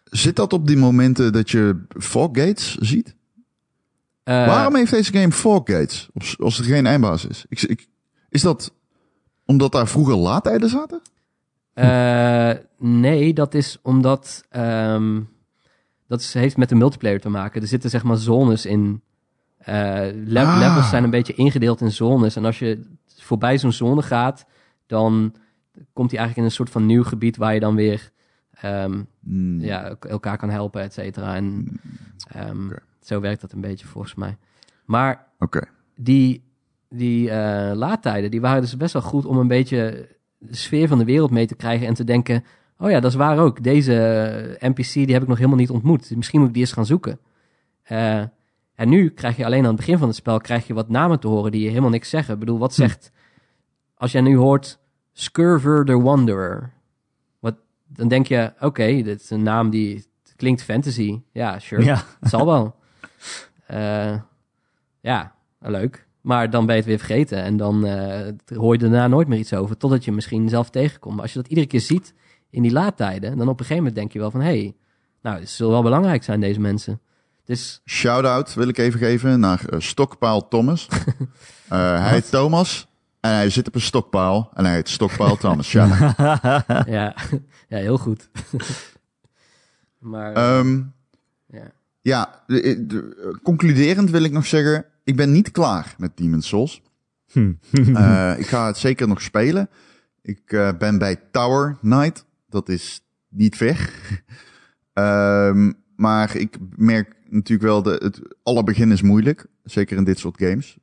Zit dat op die momenten dat je fog gates ziet? Eh, Waarom heeft deze game fog gates? Als, er geen eindbaas is. Ik, ik, is dat omdat daar vroeger laadtijden zaten? Eh, nee, dat is omdat ehm, dat is, heeft met de multiplayer te maken. Er zitten zeg maar zones in. Eh, le- Ah. Levels zijn een beetje ingedeeld in zones. En als je voorbij zo'n zone gaat, dan komt hij eigenlijk in een soort van nieuw gebied waar je dan weer ehm, Hmm. ja, el- elkaar kan helpen, et cetera. En ehm, Oké. zo werkt dat een beetje volgens mij. Maar die, die eh, laadtijden, die waren dus best wel goed om een beetje de sfeer van de wereld mee te krijgen en te denken, oh ja, dat is waar ook. Deze eh, NPC, die heb ik nog helemaal niet ontmoet. Misschien moet ik die eens gaan zoeken. Eh, en nu krijg je alleen aan het begin van het spel krijg je wat namen te horen die je helemaal niks zeggen. Ik bedoel, wat zegt, als jij nu hoort Scurver the Wanderer, wat, dan denk je, oké, dit is een naam die klinkt fantasy. Ja, sure. Ja. Het zal wel. Eh, ja, leuk. Maar dan ben je het weer vergeten. En dan eh, hoor je daarna nooit meer iets over. Totdat je misschien zelf tegenkomt. Maar als je dat iedere keer ziet in die laadtijden. Dan op een gegeven moment denk je wel van... Hé, hey, nou, het zal wel belangrijk zijn, deze mensen. Dus Shout-out wil ik even geven naar eh, Stokpaal Thomas. Eh, hij Thomas en hij zit op een stokpaal en hij heet Stokpaal Thomas. Shout-out. ja, ja, heel goed. maar eh, Ehm, ja. ja, de- de- concluderend wil ik nog zeggen, ik ben niet klaar met Demon's Souls. Hm. Eh, ik ga het zeker nog spelen. Ik eh, ben bij Tower Knight. Dat is niet ver. Ehm, maar ik merk natuurlijk wel, dat het alle begin is moeilijk. Zeker in dit soort games.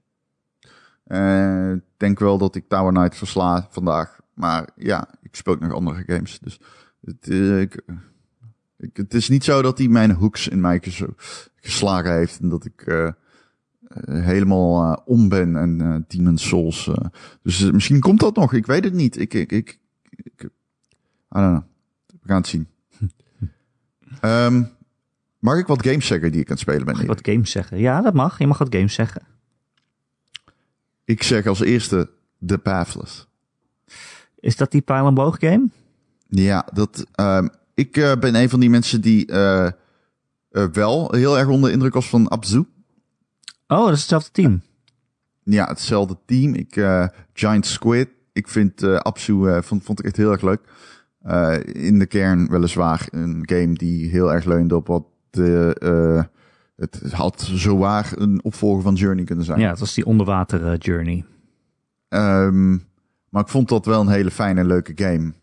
Eh, Ik denk wel dat ik Tower Knight versla vandaag. Maar ja, ik speel ook nog andere games. Dus het, eh, ik, ik- het is niet zo dat hij mijn hooks in mij ges- geslagen heeft. En dat ik eh, helemaal om ben en eh Demon's Souls. dus misschien komt dat nog. Ik weet het niet. Ik, ik, ik, ik, I don't know. We gaan het zien. Ehm, mag ik wat games zeggen die ik aan het spelen ben? Mag ik wat games zeggen? Ja, dat mag. Je mag wat games zeggen. Ik zeg als eerste The Pathless. Is dat die pijl en boog game? Ja, dat, ehm, ik eh, ben een van die mensen die eh, eh, wel heel erg onder de indruk was van Abzu. Oh, dat is hetzelfde team. Ja, hetzelfde team. Ik, Giant Squid. Ik vind Abzu vond, vond ik echt heel erg leuk. In de kern weliswaar een game die heel erg leunde op wat de, het had zowaar een opvolger van Journey kunnen zijn. Ja, het was die onderwater eh, journey. Ehm, maar ik vond dat wel een hele fijne en leuke game.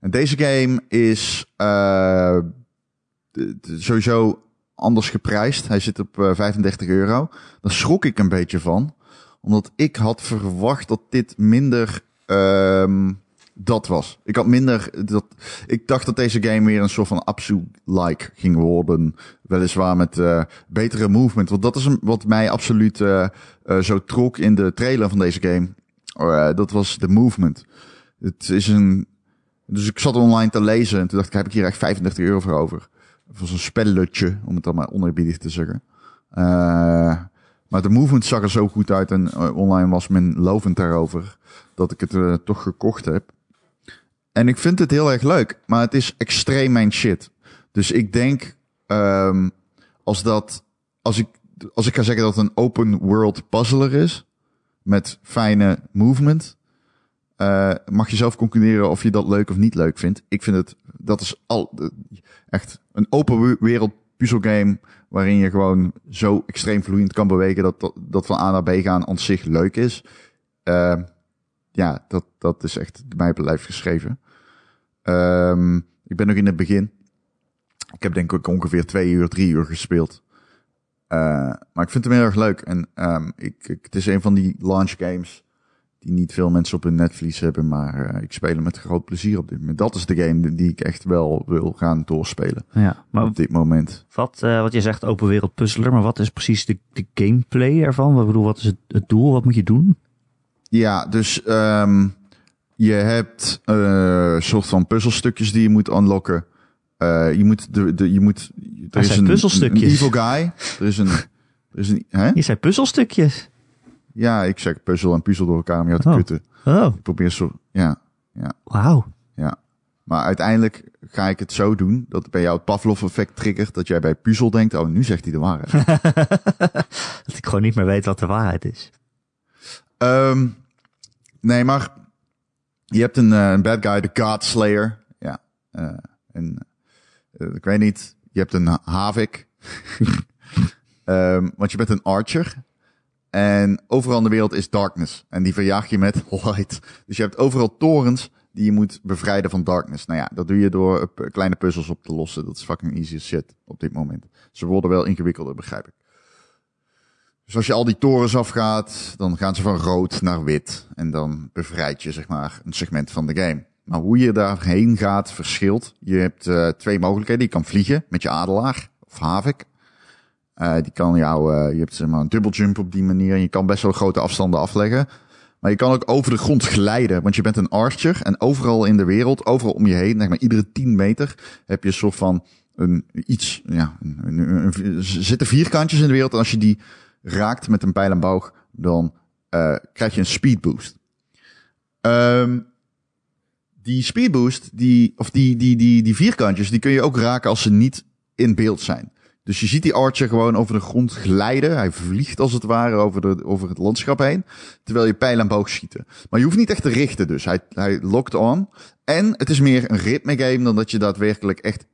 En deze game is eh, sowieso anders geprijsd. Hij zit op eh, 35 euro. Daar schrok ik een beetje van. Omdat ik had verwacht dat dit minder ehm, dat was. Ik had minder dat. Ik dacht dat deze game weer een soort van Absu-like ging worden. Weliswaar met eh, betere movement. Want dat is een, wat mij absoluut eh, eh, zo trok in de trailer van deze game. Dat was de movement. Het is een. Dus ik zat online te lezen en toen dacht ik, heb ik hier echt 35 euro voor over? Voor zo'n spelletje, om het dan maar onerbiedig te zeggen. Maar de movement zag er zo goed uit en online was men lovend daarover dat ik het toch gekocht heb. En ik vind het heel erg leuk, maar het is extreem mijn shit. Dus ik denk, ehm, als dat, als ik, als ik ga zeggen dat het een open world puzzler is, met fijne movement, eh, mag je zelf concluderen of je dat leuk of niet leuk vindt. Ik vind het, dat is al, echt een open we- wereld puzzelgame, waarin je gewoon zo extreem vloeiend kan bewegen dat, dat, dat van A naar B gaan aan zich leuk is. Eh, ja, dat, dat is echt mij op het lijf geschreven. Ehm, ik ben nog in het begin. Ik heb denk ik ongeveer twee uur, drie uur gespeeld. Eh, maar ik vind hem heel erg leuk. En ehm, ik, ik- het is een van die launch games die niet veel mensen op hun netvlies hebben. Maar eh, ik speel hem met groot plezier op dit moment. Dat is de game die ik echt wel wil gaan doorspelen Ja, maar op dit moment. wat, eh, wat je zegt, open wereld puzzler, maar wat is precies de, de gameplay ervan? Wat bedoel, wat is het, het doel? Wat moet je doen? Ja, dus ehm, je hebt eh, een soort van puzzelstukjes die je moet unlocken. Eh, je moet de, de je moet er is zijn een, puzzelstukjes. een evil guy. Er is een er is een hè? Hier zijn puzzelstukjes. Ja, ik zeg puzzel en puzzel door elkaar om jou te Oh. kutten. Oh, Ik probeer zo ja, wauw. ja. Maar uiteindelijk ga ik het zo doen dat bij jou het Pavlov-effect triggert dat jij bij puzzel denkt, oh, nu zegt hij de waarheid. Dat ik gewoon niet meer weet wat de waarheid is. Ehm, nee, maar je hebt een, eh, een bad guy, de Godslayer. Ja. eh, en eh, ik weet niet, je hebt een Havik. Ehm, want je bent een archer. En overal in de wereld is darkness. En die verjaag je met light. Dus je hebt overal torens die je moet bevrijden van darkness. Nou ja, dat doe je door kleine puzzels op te lossen. Dat is fucking easy as shit op dit moment. Ze worden wel ingewikkelder, begrijp ik. Dus als je al die torens afgaat, dan gaan ze van rood naar wit. En dan bevrijd je zeg maar een segment van de game. Maar hoe je daarheen gaat verschilt. Je hebt eh, twee mogelijkheden. Je kan vliegen met je adelaar of havik. Eh, die kan jou, eh, je hebt zeg maar een double jump op die manier. En je kan best wel grote afstanden afleggen. Maar je kan ook over de grond glijden, want je bent een archer. En overal in de wereld, overal om je heen, zeg maar iedere 10 meter, heb je een soort van een, iets, ja, een, een, een- zitten vierkantjes in de wereld. En als je die raakt met een pijl en boog, dan eh, krijg je een speed boost. Ehm, die speed boost, die, of die, die, die, die vierkantjes, die kun je ook raken als ze niet in beeld zijn. Dus je ziet die archer gewoon over de grond glijden. Hij vliegt als het ware over, de, over het landschap heen. Terwijl je pijl en boog schieten. Maar je hoeft niet echt te richten dus. Hij, hij lokt on. En het is meer een ritme game dan dat je daadwerkelijk echt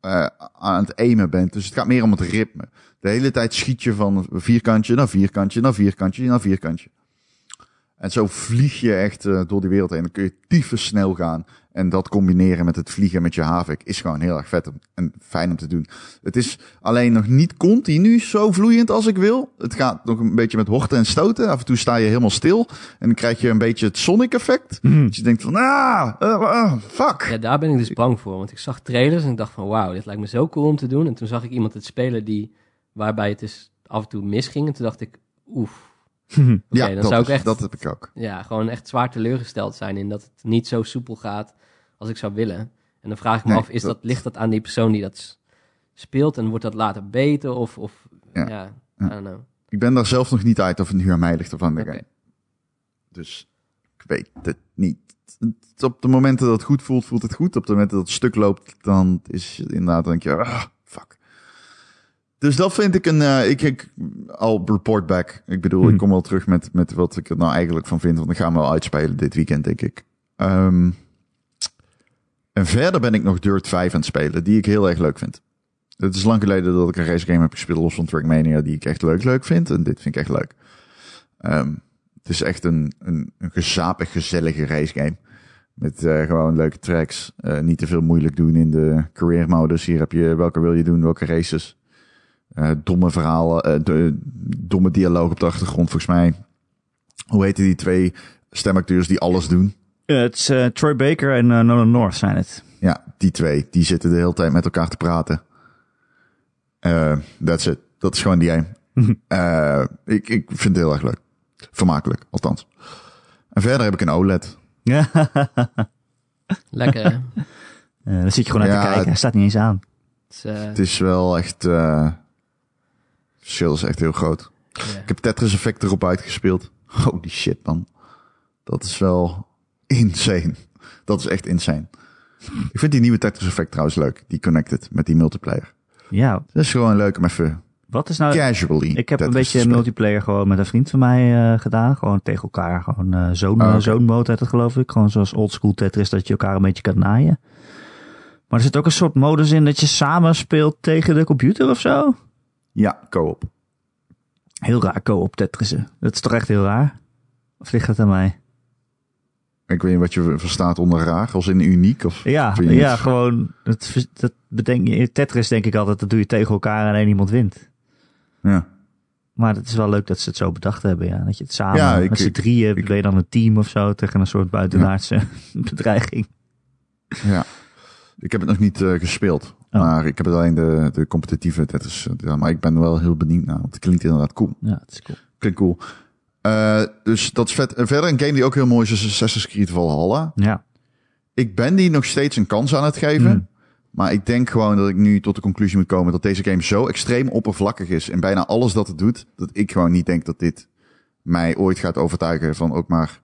eh, aan het aimen bent. Dus het gaat meer om het ritme. De hele tijd schiet je van vierkantje naar vierkantje naar vierkantje naar vierkantje. En zo vlieg je echt eh, door die wereld heen. Dan kun je tyfus snel gaan. En dat combineren met het vliegen met je havik is gewoon heel erg vet om- en fijn om te doen. Het is alleen nog niet continu zo vloeiend als ik wil. Het gaat nog een beetje met horten en stoten. Af en toe sta je helemaal stil. En dan krijg je een beetje het Sonic effect. Dat je denkt van, ah, eh, eh, fuck. Ja, daar ben ik dus bang voor. Want ik zag trailers en ik dacht van wauw, dit lijkt me zo cool om te doen. En toen zag ik iemand het spelen die, waarbij het dus af en toe misging. En toen dacht ik, oef. Ja, dan dat, zou ik echt dat heb ik ook. ja, gewoon echt zwaar teleurgesteld zijn in dat het niet zo soepel gaat als ik zou willen. En dan vraag ik me Nee, af, is dat, dat- ligt dat aan die persoon die dat speelt en wordt dat later beter? Of, of ja, Ja. I don't know. Ik ben daar zelf nog niet uit of het nu aan mij ligt of aan de game. Dus ik weet het niet. Op de momenten dat het goed voelt, voelt het goed. Op de momenten dat het stuk loopt, dan is het inderdaad, denk je, ah. Dus dat vind ik een, eh, ik, ik, al report back. Ik bedoel, Hmm. ik kom wel terug met, met wat ik er nou eigenlijk van vind, want ik ga hem wel uitspelen dit weekend, denk ik. Ehm, en verder ben ik nog Dirt 5 aan het spelen, die ik heel erg leuk vind. Het is lang geleden dat ik een race game heb gespeeld los van Trackmania die ik echt leuk leuk vind. En dit vind ik echt leuk. Ehm, het is echt een, een, een gezapig, gezellige race game. Met eh, gewoon leuke tracks. Eh, niet te veel moeilijk doen in de career modus. Hier heb je welke wil je doen, welke races. Eh, domme verhalen, eh, de, domme dialoog op de achtergrond volgens mij. Hoe heten die twee stemacteurs die alles doen? Eh, het is eh, Troy Baker en eh, Nolan North zijn het. Ja, die twee. Die zitten de hele tijd met elkaar te praten. Eh that's it. Dat is gewoon die game. Eh, ik, ik vind het heel erg leuk. Vermakelijk, althans. En verder heb ik een OLED. Ja, Lekker? Eh, daar zit je gewoon naar Ja, te kijken. Hij staat niet eens aan. Het is, Het is wel echt... eh het verschil is echt heel groot. Ik heb Tetris Effect erop uitgespeeld. Holy shit, man. Dat is wel insane. Dat is echt insane. Ik vind die nieuwe Tetris effect trouwens leuk. Die connected met die multiplayer. Ja, Dat is gewoon leuk om even wat is nou... casually Ik heb een beetje multiplayer gewoon met een vriend van mij eh, gedaan. Gewoon tegen elkaar. Gewoon eh zo'n Oh, oké. zo'n mode heet het geloof ik. Gewoon zoals oldschool Tetris dat je elkaar een beetje kan naaien. Maar er zit ook een soort modus in dat je samen speelt tegen de computer of zo. Ja, co-op. Heel raar co-op Tetrissen. Dat is toch echt heel raar? Of ligt dat aan mij? Ik weet niet wat je verstaat onder raar, als in uniek. Of Ja, ja het- gewoon. Dat, dat bedenk je. Tetris denk ik altijd, dat doe je tegen elkaar en één iemand wint. Ja. Maar het is wel leuk dat ze het zo bedacht hebben, ja. Dat je het samen, Ja, ik- met z'n drieën, ik- ben je dan een team of zo tegen een soort buitenaardse bedreiging. ja. Ik heb het nog niet eh, gespeeld. Oh. Maar ik heb het alleen de, de competitieve Tetris. eh, Ja, maar ik ben wel heel benieuwd naar. Want het klinkt inderdaad cool. Ja, het is cool. Klinkt cool. Eh, dus dat is vet. En verder een game die ook heel mooi is, is Assassin's Creed Valhalla. Ja, Ik ben die nog steeds een kans aan het geven. Hmm. Maar ik denk gewoon dat ik nu tot de conclusie moet komen dat deze game zo extreem oppervlakkig is. En bijna alles dat het doet, dat ik gewoon niet denk dat dit mij ooit gaat overtuigen van ook maar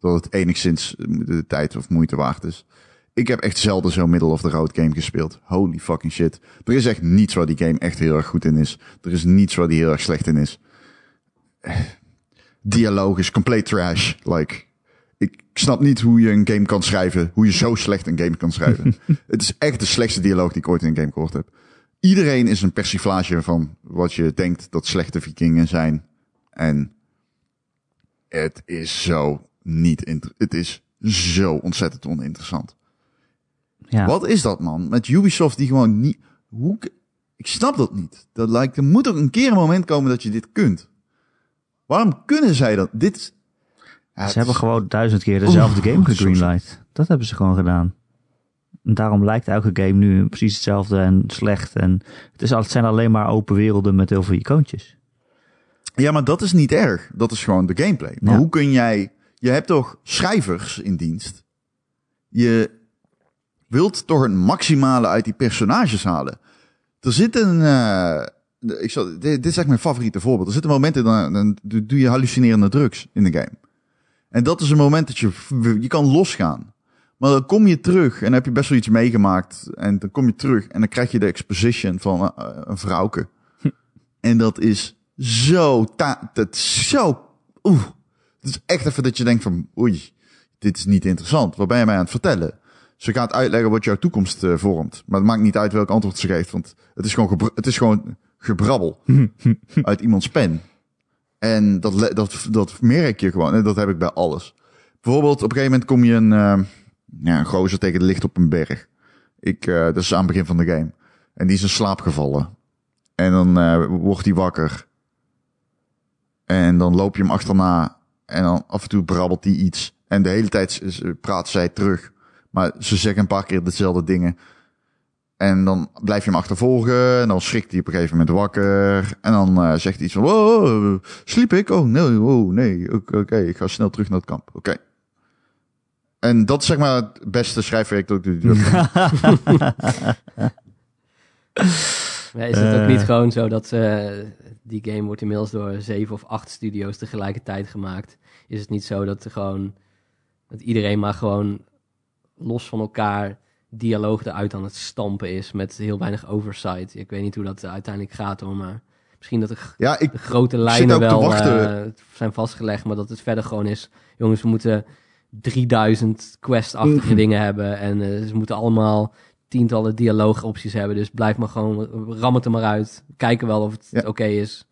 dat het enigszins de tijd of moeite waard is. Ik heb echt zelden zo'n middle of the road game gespeeld. Holy fucking shit. Er is echt niets waar die game echt heel erg goed in is. Er is niets waar die heel erg slecht in is. Eh, Dialoog is compleet trash. Like, ik snap niet hoe je een game kan schrijven. Hoe je zo slecht een game kan schrijven. het is echt de slechtste dialoog die ik ooit in een game gehoord heb. Iedereen is een persiflage van wat je denkt dat slechte vikingen zijn. En het is zo niet Het is zo ontzettend oninteressant. Ja. Wat is dat, man? Met Ubisoft die gewoon niet... Hoe... Ik snap dat niet. Dat lijkt... Er moet er een keer een moment komen dat je dit kunt. Waarom kunnen zij dat? Dit... Ja, Ze hebben is- gewoon duizend keer dezelfde game gegreenlight. Dat hebben ze gewoon gedaan. En daarom lijkt elke game nu precies hetzelfde en slecht. En het, is, het zijn alleen maar open werelden met heel veel icoontjes. Ja, maar dat is niet erg. Dat is gewoon de gameplay. Maar Ja. hoe kun jij... Je hebt toch schrijvers in dienst? Je wilt toch het maximale uit die personages halen? Er zit een... eh, ik zal, dit, dit is echt mijn favoriete voorbeeld. Er zitten momenten, dan, dan doe je hallucinerende drugs in de game. En dat is een moment dat je... Je kan losgaan. Maar dan kom je terug en dan heb je best wel iets meegemaakt. En dan kom je terug en dan krijg je de exposition van eh, een vrouwke. En dat is zo, ta dat is zo, oeh. Het is echt even dat je denkt van, oei, dit is niet interessant. Wat ben je mij aan het vertellen? Ze gaat uitleggen wat jouw toekomst eh, vormt. Maar het maakt niet uit welk antwoord ze geeft, want het is gewoon, het is gewoon gebrabbel uit iemands pen. En dat, dat, dat merk je gewoon. En dat heb ik bij alles. Bijvoorbeeld, op een gegeven moment kom je een, eh, ja, een gozer tegen het licht op een berg. Ik, eh, dat is aan het begin van de game. En die is in slaap gevallen. En dan wordt hij wakker. En dan loop je hem achterna. En dan af en toe brabbelt hij iets. En de hele tijd praat zij terug. Maar ze zeggen een paar keer dezelfde dingen. En dan blijf je hem achtervolgen. En dan schrikt hij op een gegeven moment wakker. En dan eh, zegt hij iets van... Wow, sliep ik? Oh, nee, oh, nee. Oké, ik ga snel terug naar het kamp. Oké. En dat is zeg maar het beste schrijfwerk dat ik doe. Is het ook Eh. niet gewoon zo dat eh, die game wordt inmiddels door zeven of acht studio's tegelijkertijd gemaakt? Is het niet zo dat er gewoon dat iedereen maar gewoon los van elkaar dialoog eruit aan het stampen is met heel weinig oversight? Ik weet niet hoe dat uiteindelijk gaat hoor, maar misschien dat de, Ja, ik, de grote lijnen wel eh, zijn vastgelegd, maar dat het verder gewoon is, jongens, we moeten 3000 quest-achtige dingen hebben en eh, ze moeten allemaal tientallen dialoogopties hebben. Dus blijf maar gewoon, ram het er maar uit. Kijken wel of het Ja. oké is.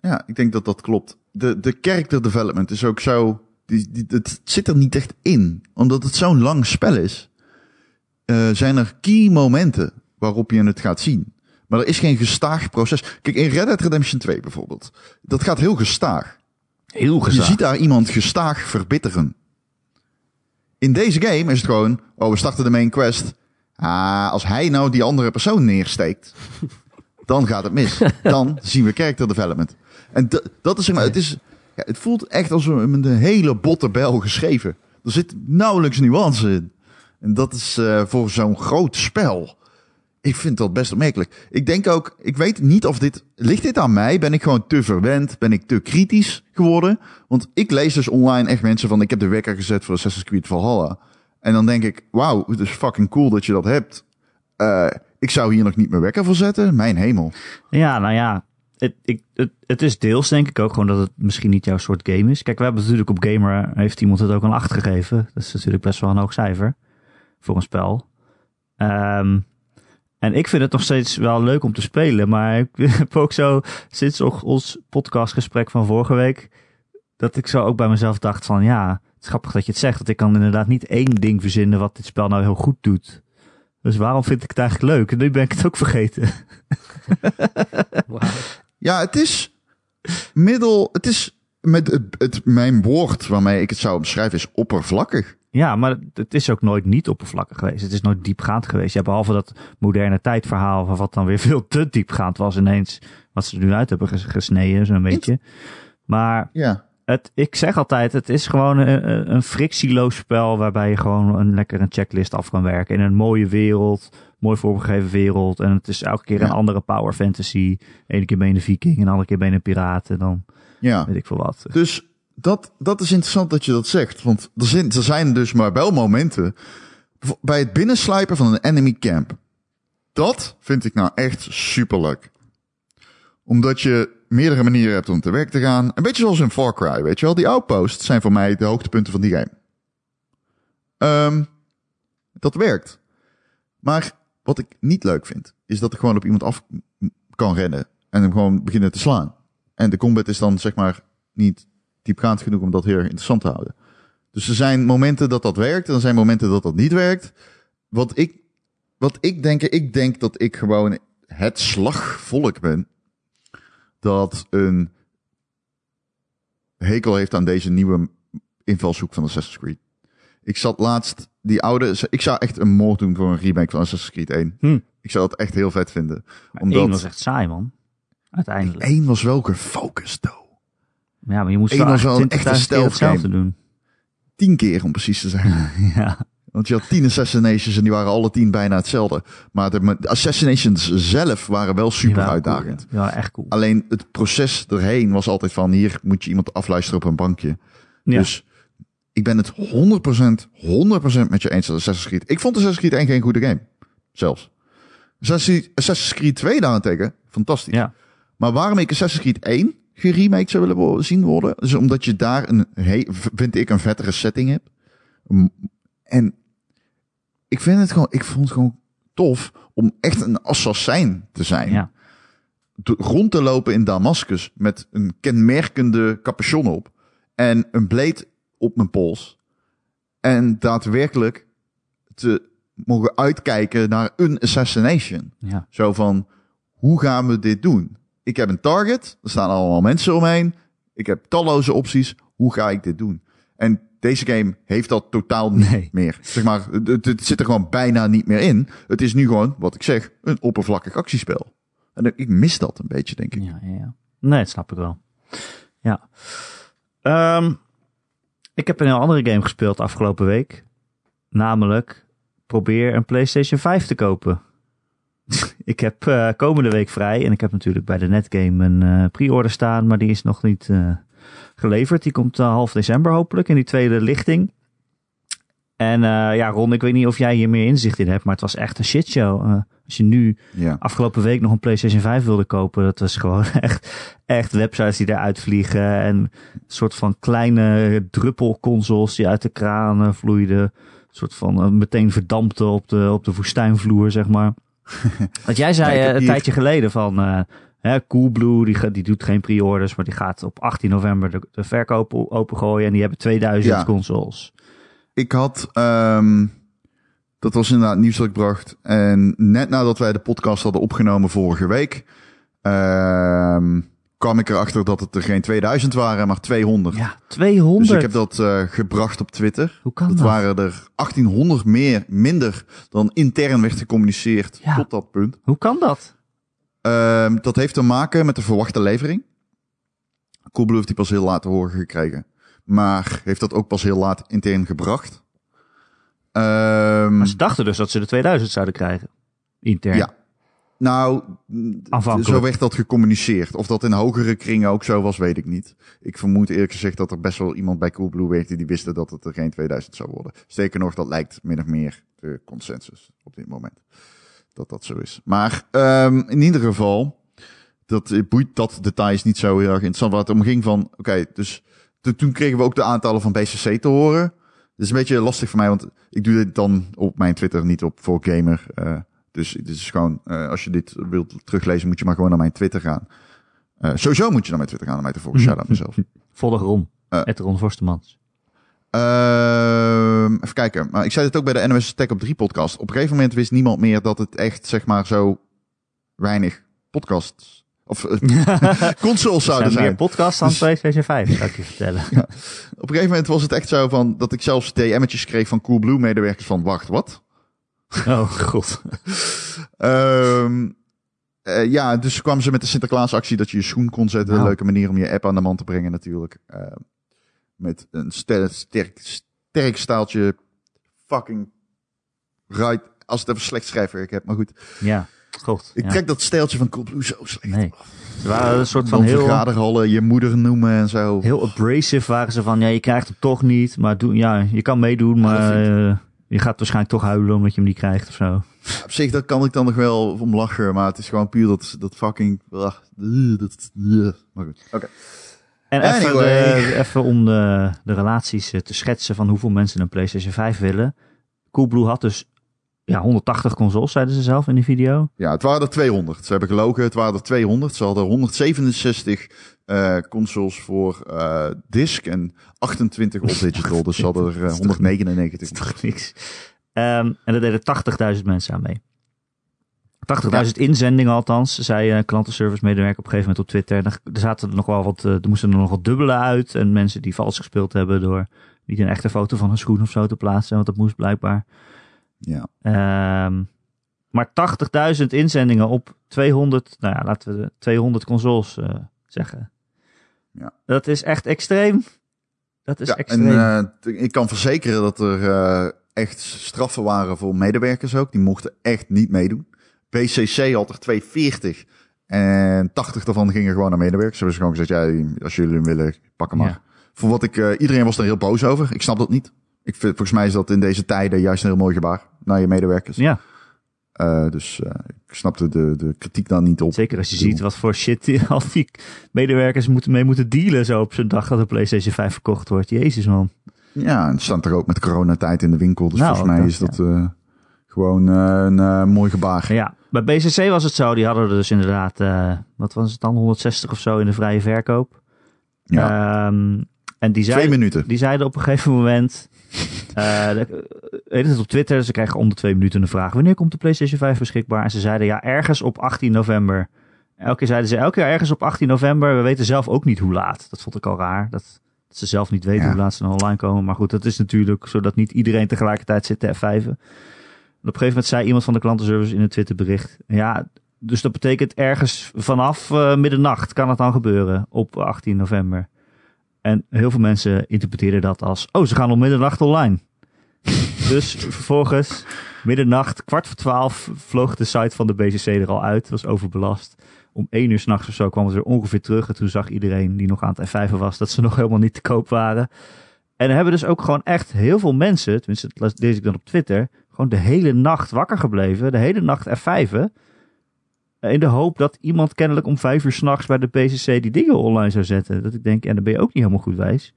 Ja, ik denk dat dat klopt. De, de character development is ook zo... Die, die, het zit er niet echt in. Omdat het zo'n lang spel is. eh, zijn er key momenten waarop je het gaat zien. Maar er is geen gestaag proces. Kijk, in Red Dead Redemption 2 bijvoorbeeld. Dat gaat heel gestaag. Heel Je ziet daar iemand gestaag verbitteren. In deze game is het gewoon... Oh, we starten de main quest. Ah, als hij nou die andere persoon neersteekt... dan gaat het mis. Dan zien we character development. En dat is zeg maar... Het, is, ja, het voelt echt als een, met een hele botte bel geschreven. Er zit nauwelijks nuance in. En dat is eh, voor zo'n groot spel... Ik vind dat best opmerkelijk. Ik denk ook, ik weet niet of dit, ligt dit aan mij? Ben ik gewoon te verwend? Ben ik te kritisch geworden? Want ik lees dus online echt mensen van, ik heb de wekker gezet voor Assassin's Creed Valhalla. En dan denk ik, wauw, het is fucking cool dat je dat hebt. Eh, ik zou hier nog niet meer wekker voor zetten. Mijn hemel. Ja, nou ja, het, het, het is deels denk ik ook gewoon dat het misschien niet jouw soort game is. Kijk, we hebben natuurlijk op Gamer, heeft iemand het ook een 8 gegeven. Dat is natuurlijk best wel een hoog cijfer voor een spel. Ehm, en ik vind het nog steeds wel leuk om te spelen, maar ik heb ook zo sinds ons podcastgesprek van vorige week, dat ik zo ook bij mezelf dacht van ja, het is grappig dat je het zegt, want ik kan inderdaad niet één ding verzinnen wat dit spel nou heel goed doet. Dus waarom vind ik het eigenlijk leuk? Nu ben ik het ook vergeten. Ja, het is middel. Het is met het, het, mijn woord waarmee ik het zou omschrijven is oppervlakkig. Ja, maar het is ook nooit niet oppervlakkig geweest. Het is nooit diepgaand geweest. Ja, behalve dat moderne tijdverhaal, wat dan weer veel te diepgaand was ineens. Wat ze er nu uit hebben ges- gesneden, zo'n beetje. Maar Ja. Het, ik zeg altijd, het is gewoon een, een- een frictieloos spel waarbij je gewoon een lekker een checklist af kan werken. In een mooie wereld, mooi vormgegeven wereld. En het is elke keer Ja. een andere power fantasy. Ene keer ben je een viking, en de andere keer ben je een piraat. En dan Ja. weet ik veel wat. Dus dat, dat is interessant dat je dat zegt. Want er zijn, er zijn dus maar wel momenten. bij het binnenslijpen van een enemy camp. Dat vind ik nou echt super leuk. Omdat je meerdere manieren hebt om te werk te gaan. Een beetje zoals in Far Cry, weet je wel. Die outposts zijn voor mij de hoogtepunten van die game. Ehm, dat werkt. Maar wat ik niet leuk vind, is dat ik gewoon op iemand af kan rennen. En hem gewoon beginnen te slaan. En de combat is dan zeg maar niet diepgaand genoeg om dat heel interessant te houden. Dus er zijn momenten dat dat werkt en er zijn momenten dat dat niet werkt. Wat ik, wat ik denk, ik denk dat ik gewoon het slagvolk ben. Dat een hekel heeft aan deze nieuwe invalshoek van Assassin's Creed. Ik zat laatst, die oude, ik zou echt een moord doen voor een remake van Assassin's Creed 1. Hm. Ik zou het echt heel vet vinden. Maar Omdat één was echt saai, man. Uiteindelijk. 1 was wel gefocust, though. Ja, maar je moest Eén wel was wel een 20.000 echte stealth game. doen. Tien keer om precies te zijn. Ja. Want je had tien assassinations en die waren alle tien bijna hetzelfde. Maar de, de assassinations zelf waren wel super uitdagend. cool, ja. Ja, echt cool. Alleen het proces erheen was altijd van hier moet je iemand afluisteren op een bankje. Ja. Dus ik ben het 100%, 100% met je eens dat Assassin's Creed. Ik vond Assassin's Creed 1 geen goede game. Zelfs. Assassin's Creed 2 daarentegen, fantastisch. ja. Maar waarom ik Assassin's Creed 1 geremaked zou willen zien worden, is omdat je daar een, vind ik, een vettere setting hebt. En ik vind het gewoon, ik vond het gewoon tof om echt een assassin te zijn. ja. De- rond te lopen in Damascus met een kenmerkende capuchon op en een blade op mijn pols. En daadwerkelijk te mogen uitkijken naar een assassination. ja. Zo van, hoe gaan we dit doen? Ik heb een target, er staan allemaal mensen omheen. Ik heb talloze opties. Hoe ga ik dit doen? En deze game heeft dat totaal niet Nee. meer. Zeg maar, het, het zit er gewoon bijna niet meer in. Het is nu gewoon, wat ik zeg, een oppervlakkig actiespel. En ik mis dat een beetje, denk ik. Ja, ja, ja. Nee, dat snap ik wel. Ja. Ehm, ik heb een heel andere game gespeeld afgelopen week. Namelijk, probeer een PlayStation 5 te kopen. ik heb eh, komende week vrij. En ik heb natuurlijk bij de Netgame een eh, pre-order staan. Maar die is nog niet eh, geleverd. Die komt eh, half december hopelijk in die tweede lichting. En eh, ja, Ron, ik weet niet of jij hier meer inzicht in hebt. Maar het was echt een shitshow. Eh als je nu Ja. afgelopen week nog een PlayStation 5 wilde kopen. Dat was gewoon echt, echt websites die eruit vliegen. En een soort van kleine druppelconsoles die uit de kraan eh, vloeiden. Een soort van meteen verdampte op de, op de woestijnvloer, zeg maar. Want jij zei Ja, een hier- tijdje geleden van... hè, Coolblue, die, die doet geen pre-orders, maar die gaat op 18 november de, de verkoop opengooien. En die hebben 2000 Ja. consoles. Ik had, ehm, dat was inderdaad nieuws dat ik bracht. En net nadat wij de podcast hadden opgenomen vorige week, ehm, kwam ik erachter dat het er geen 2000 waren, maar 200. Ja, 200. Dus ik heb dat eh, gebracht op Twitter. Hoe kan Dat dat? waren er 1800 meer, minder dan intern werd gecommuniceerd Ja. tot dat punt. Hoe kan dat? Ehm, dat heeft te maken met de verwachte levering. Coolblue heeft die pas heel laat te horen gekregen. Maar heeft dat ook pas heel laat intern gebracht. Ehm, Maar ze dachten dus dat ze de 2000 zouden krijgen. Intern. Ja. Nou, zo werd dat gecommuniceerd. Of dat in hogere kringen ook zo was, weet ik niet. Ik vermoed eerlijk gezegd dat er best wel iemand bij Coolblue werkte die wist dat het er geen 2000 zou worden. Sterker nog, dat lijkt min of meer de consensus op dit moment. Dat dat zo is. Maar ehm, in ieder geval, dat eh, boeit dat details niet zo heel erg interessant. Waar het om ging van, oké, dus to- toen kregen we ook de aantallen van BCC te horen. Dat is een beetje lastig voor mij, want ik doe dit dan op mijn Twitter, niet op voor gamer. eh, dus het is gewoon, eh, als je dit wilt teruglezen, moet je maar gewoon naar mijn Twitter gaan. Sowieso moet je naar mijn Twitter gaan om mij te volgen. Shout out mezelf. Volg Ron. Het Ron Forstemans. Ehm, even kijken. Maar ik zei het ook bij de NOS Tech op 3 podcast. Op een gegeven moment wist niemand meer dat het echt, zeg maar, zo weinig podcasts of eh, consoles zouden zijn meer podcasts dan Dus- PlayStation 5, zou ik je vertellen. Op een gegeven moment was het echt zo van dat ik zelfs DM'tjes kreeg van Coolblue medewerkers van wacht, wat? Oh, god. Ehm, eh, ja, dus kwamen ze met de Sinterklaasactie dat je je schoen kon zetten. Een Nou. leuke manier om je app aan de man te brengen natuurlijk. Ehm, met een ster- sterk, sterk staaltje fucking right. Als het even slecht schrijfwerk heb, maar goed. Ja, god. Ik ja. trek dat stijltje van Coolblue zo slecht. Nee. Ze waren een soort van heel, je moeder noemen en zo. heel abrasive waren ze van, ja, je krijgt hem toch niet, maar doe, ja, je kan meedoen, maar eh, je gaat waarschijnlijk toch huilen omdat je hem niet krijgt of zo. Op zich, dat kan ik dan nog wel om lachen, maar het is gewoon puur dat, dat fucking... ah, uh, dat, uh. Maar goed, oké. En even, de- even om de, de relaties eh, te schetsen van hoeveel mensen een PlayStation 5 willen. Coolblue had dus ja, 180 consoles, zeiden ze zelf in die video. Ja, het waren er 200. Ze hebben gelogen, het waren er 200. Ze hadden 167 eh, consoles voor eh disc en 28 op digital. Dus ze hadden er eh, 199. Toch niks. Ehm, en daar deden 80.000 mensen aan mee. 80.000 inzendingen althans, zei een klantenservice medewerker op een gegeven moment op Twitter. En er zaten er nog wel wat, eh, er moesten er nog wat dubbelen uit. En mensen die vals gespeeld hebben door niet een echte foto van een schoen of zo te plaatsen. Want dat moest blijkbaar. Ja. Ehm, maar 80.000 inzendingen op 200, nou ja, laten we de 200 consoles eh, zeggen. Ja. Dat is echt extreem. Dat is ja extreem. en eh, ik kan verzekeren dat er eh, echt straffen waren voor medewerkers ook. Die mochten echt niet meedoen. BCC had er 240 en 80 daarvan gingen gewoon naar medewerkers. Ze hebben gewoon gezegd, ja, als jullie hem willen, pak hem maar. Ja. Voor wat ik, eh, iedereen was er heel boos over. Ik snap dat niet. Ik vind, volgens mij is dat in deze tijden juist een heel mooi gebaar naar je medewerkers. ja, Eh, dus eh, ik snapte de, de kritiek daar niet op. zeker als je ziet wat voor shit die, al die medewerkers moeten, mee moeten dealen zo op zo'n dag dat de PlayStation 5 verkocht wordt. Jezus man. Ja, en het staat er ook met coronatijd in de winkel. Dus Nou, volgens mij is dat, gewoon eh, een eh, mooi gebaar. Ja, bij BCC was het zo. Die hadden er dus inderdaad, eh, wat was het dan, 160 of zo in de vrije verkoop. Ja. Ehm, en die Twee zeiden, minuten. die zeiden op een gegeven moment, weet het op Twitter, ze krijgen om de twee minuten een vraag. Wanneer komt de PlayStation 5 beschikbaar? En ze zeiden ja, ergens op 18 november. Elke keer zeiden ze, elke keer ergens op 18 november. We weten zelf ook niet hoe laat. Dat vond ik al raar. Dat, dat ze zelf niet weten Ja. hoe laat ze online komen. Maar goed, dat is natuurlijk zodat niet iedereen tegelijkertijd zit te F5'en. Op een gegeven moment zei iemand van de klantenservice in een Twitterbericht. Ja, dus dat betekent ergens vanaf eh, middernacht kan het dan gebeuren op 18 november. En heel veel mensen interpreteerden dat als, oh, ze gaan om middernacht online. dus vervolgens, middernacht, kwart voor twaalf, vloog de site van de BCC er al uit. Was overbelast. Om één uur s'nachts of zo kwam het weer ongeveer terug. En toen zag iedereen die nog aan het F5 was, dat ze nog helemaal niet te koop waren. En er hebben dus ook gewoon echt heel veel mensen, tenminste dat lees ik dan op Twitter, gewoon de hele nacht wakker gebleven. De hele nacht F5'en. In de hoop dat iemand kennelijk om vijf uur s'nachts bij de PCC die dingen online zou zetten. Dat ik denk, en dan ben je ook niet helemaal goed wijs.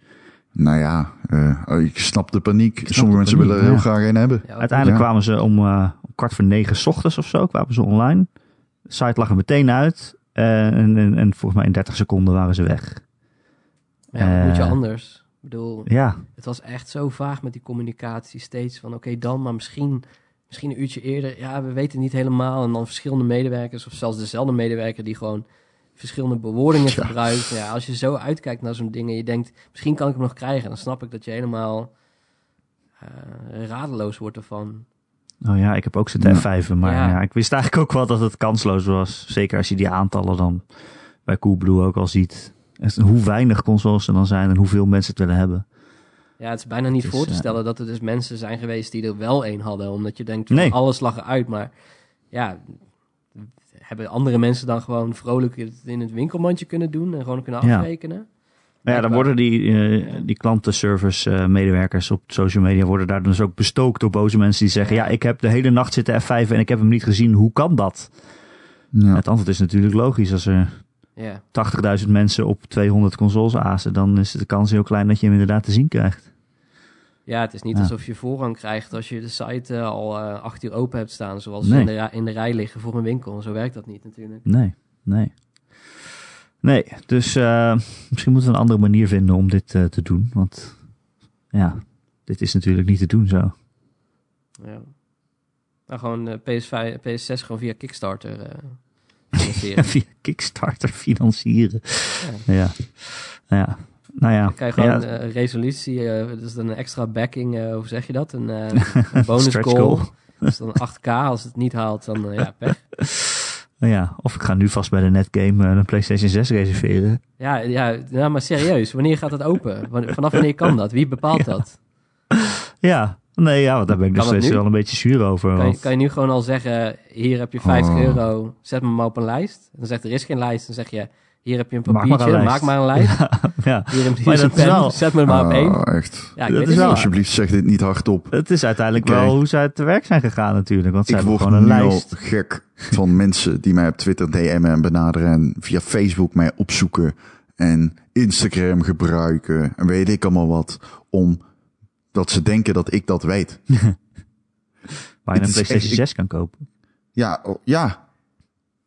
Nou ja, eh, oh, ik snap de paniek. snap Sommige de mensen paniek, willen er heel ja. graag een hebben. Ja, Uiteindelijk Ja. kwamen ze om, eh, om kwart voor negen 's ochtends of zo, kwamen ze online. De site lag er meteen uit. Eh, en, en, en volgens mij in 30 seconden waren ze weg. ja, moet je eh, anders? Ik bedoel, Ja, het was echt zo vaag met die communicatie. Steeds van, oké, dan, maar misschien, misschien een uurtje eerder. Ja, we weten het niet helemaal. En dan verschillende medewerkers, of zelfs dezelfde medewerker die gewoon verschillende bewoordingen gebruikt. Ja, als je zo uitkijkt naar zo'n ding en je denkt, misschien kan ik hem nog krijgen. Dan snap ik dat je helemaal eh, radeloos wordt ervan. oh ja, ik heb ook zitten Ja. F5'en. Maar Ja. ja. ik wist eigenlijk ook wel dat het kansloos was. Zeker als je die aantallen dan bij Coolblue ook al ziet. En Hoe weinig consoles er dan zijn en hoeveel mensen het willen hebben. Ja, het is bijna niet Dus, voor te stellen dat er dus mensen zijn geweest die er wel één hadden. Omdat je denkt, van, Nee. alles lag eruit. Maar ja, hebben andere mensen dan gewoon vrolijk het in het winkelmandje kunnen doen en gewoon kunnen Ja. afrekenen? Maar ja, dan worden die, eh, die klantenservice eh, medewerkers op social media worden daar dus ook bestookt door boze mensen die zeggen, ja, ik heb de hele nacht zitten F5 en ik heb hem niet gezien. Hoe kan dat? Ja. Het antwoord is natuurlijk logisch. Als er Ja. 80.000 mensen op 200 consoles azen, dan is de kans heel klein dat je hem inderdaad te zien krijgt. ja, het is niet Ja. alsof je voorrang krijgt als je de site eh, al eh, acht uur open hebt staan, zoals Nee. in, de, rij- in de rij liggen voor een winkel. Zo werkt dat niet natuurlijk. Nee, nee. Nee, dus eh, misschien moeten we een andere manier vinden om dit te doen. Want ja, dit is natuurlijk niet te doen zo. Ja. Nou, gewoon eh, PS5, PS6 gewoon via Kickstarter. Via Kickstarter financieren. Ja. Ja. Ja. Nou ja. Dan kan je gewoon ja, eh, resolutie, eh dus dan een extra backing, eh, hoe zeg je dat? Een, eh, een bonus goal. goal. Dus dan 8K, als het niet haalt, dan ja, pech. nou ja, of ik ga nu vast bij de netgame een PlayStation 6 reserveren. Ja, ja, ja, maar serieus, wanneer gaat het open? Vanaf wanneer kan dat? Wie bepaalt dat? Ja, nee, ja, want daar ben ik nog het steeds wel een beetje zuur over. Kan je, kan je nu gewoon al zeggen, hier heb je 50 Oh. euro, zet me maar op een lijst. Dan zegt er is geen lijst, dan zeg je, hier heb je een Maak maar een papiertje, lijst. maak maar een lijst. ja, Hier heb je Maar een pen, wel- zet me maar op één. Ah, echt. Ja, dat ik weet is het wel- niet. Alsjeblieft, zeg dit niet hardop. het is uiteindelijk wel hoe zij te werk zijn gegaan natuurlijk. Want ze Ik hebben word gewoon een nu al lijst. gek van mensen die mij op Twitter DM'en en benaderen en via Facebook mij opzoeken en Instagram gebruiken en weet ik allemaal wat, om dat ze denken dat ik dat weet. Waar je een PlayStation echt- 6 kan kopen. Ja, oh, ja.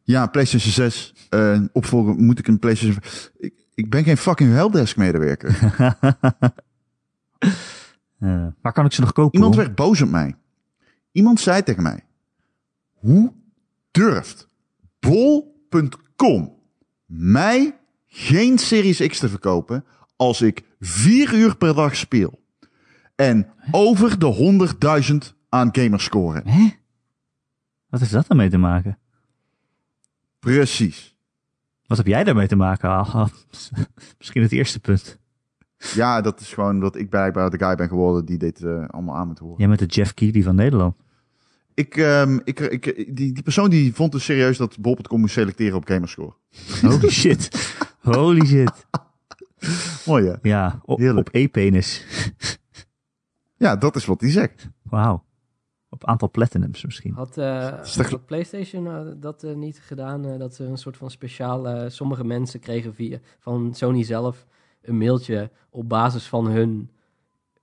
Ja, PlayStation 6. eh opvolger moet ik een PlayStation... Ik, ik ben geen fucking helpdesk medewerker. Eh, waar kan ik ze nog kopen? Iemand hoor? werd boos op mij. Iemand zei tegen mij: Hoe durft bol.com mij geen Series X te verkopen als ik vier uur per dag speel? En over de 100.000 aan gamerscoren. Hè? Wat heeft dat daarmee te maken? Precies. Wat heb jij daarmee te maken? Misschien het eerste punt. Ja, dat is gewoon dat ik blijkbaar de guy ben geworden die dit eh, allemaal aan moet horen. Jij met de Jeff Keighley van Nederland. Ik, ehm, ik, ik, die, die persoon die vond dus serieus dat bol.com moest selecteren op gamerscore. Holy shit. Holy shit. Mooi hè? Ja, op, op e-penis. Ja, dat is wat hij zegt. Wauw. Op aantal platinums misschien. Had, eh, had PlayStation eh, dat eh, niet gedaan? eh, dat ze een soort van speciaal... sommige mensen kregen via, van Sony zelf een mailtje op basis van hun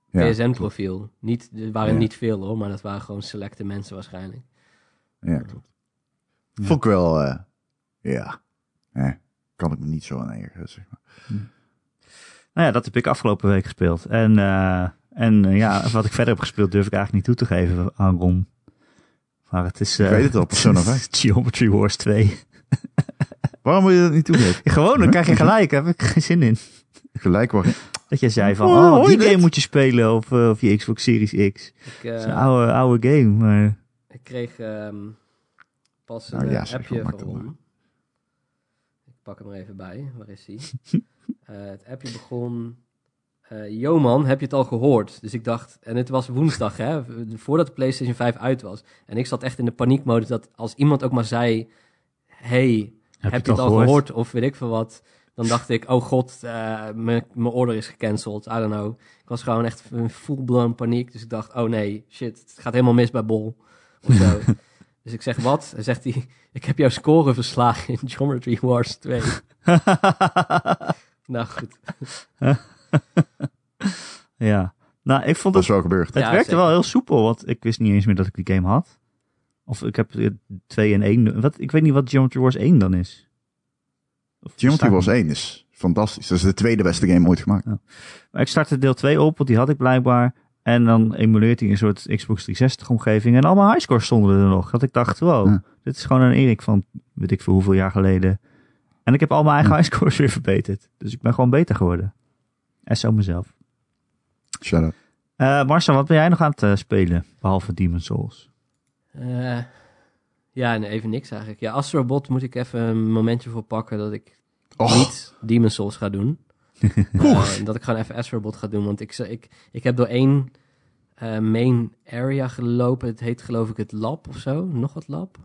Ja, PSN-profiel. Niet, er waren Ja. niet veel hoor, maar dat waren gewoon selecte mensen waarschijnlijk. Ja, klopt. Vond ik wel, eh, ja, eh, kan ik me niet zo aan ergeren, zeg maar. Nou ja, dat heb ik afgelopen week gespeeld. En, eh, en eh, ja, wat ik verder heb gespeeld durf ik eigenlijk niet toe te geven aan Ron. Maar het is... Ik eh, weet het al, Persona 5. Geometry Wars 2. Waarom wil je dat niet toegeven? Gewoon, dan krijg je gelijk. Daar heb ik geen zin in. Gelijk waarin. Dat jij zei van, Oh, oh, die game dit? moet je spelen op, eh, op je Xbox Series X. Ik, Dat is eh, een oude, oude game, maar... ik kreeg ehm, pas een Nou ja, zeg, appje van. Ron. Ik pak hem er even bij. Waar is hij? Eh, het appje begon... eh Yo man, heb je het al gehoord? Dus ik dacht... En het was woensdag, hè? Voordat de PlayStation 5 uit was. En ik zat echt in de paniekmodus dat als iemand ook maar zei... Hey, heb, je het al gehoord? Of weet ik veel wat. Dan dacht ik, oh god, eh, mijn order is gecanceld. I don't know. Ik was gewoon echt in full-blown paniek. Dus ik dacht, oh nee, shit, het gaat helemaal mis bij Bol. Of zo. dus ik zeg, wat? En zegt hij, ik heb jouw score verslagen in Geometry Wars 2. nou goed. ja. Nou, ik vond Dat het... is wel gebeurd. Het Ja, werkte zeker. wel heel soepel, want ik wist niet eens meer dat ik die game had. Of ik heb 2 en 1. Wat, ik weet niet wat Geometry Wars 1 dan is. Of Geometry Wars 1 is fantastisch. Dat is de tweede beste game ooit gemaakt. Maar ik startte deel 2 op, want die had ik blijkbaar. En dan emuleert hij een soort Xbox 360 omgeving. En allemaal highscores stonden er nog. Dat ik dacht, wow, Ja. dit is gewoon een Erik van weet ik veel hoeveel jaar geleden. En ik heb al mijn eigen Ja. highscores weer verbeterd. Dus ik ben gewoon beter geworden. En zo mezelf. Out. Eh Marcel, wat ben jij nog aan het eh, spelen? Behalve Demon's Souls. Eh, ja, nee, even niks eigenlijk. Ja, Astrobot moet ik even een momentje voor pakken dat ik Oh, niet Demon's Souls ga doen. Eh, dat ik gewoon even Astrobot ga doen. Want ik, ik, ik heb door één eh, main area gelopen. Het heet geloof ik het lab of zo. Nog wat lab.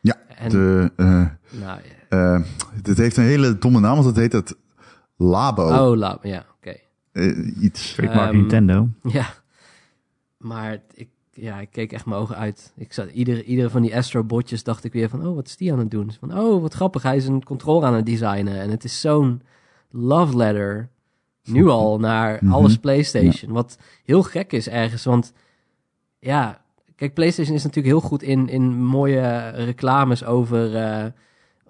Ja, En, de, eh, nou, eh, dit heeft een hele domme naam, want het heet het Labo. oh, laat ja, iets. Trademark Ehm, Nintendo. Ja, maar ik, ja, ik keek echt mijn ogen uit. Ik zat, iedere, iedere van die Astro-botjes dacht ik weer van, oh, wat is die aan het doen? Van, oh, wat grappig, hij is een controle aan het designen. En het is zo'n love letter, nu al, naar Mhm. alles PlayStation. Wat heel gek is ergens, want ja, kijk, PlayStation is natuurlijk heel goed in, in mooie reclames over... eh,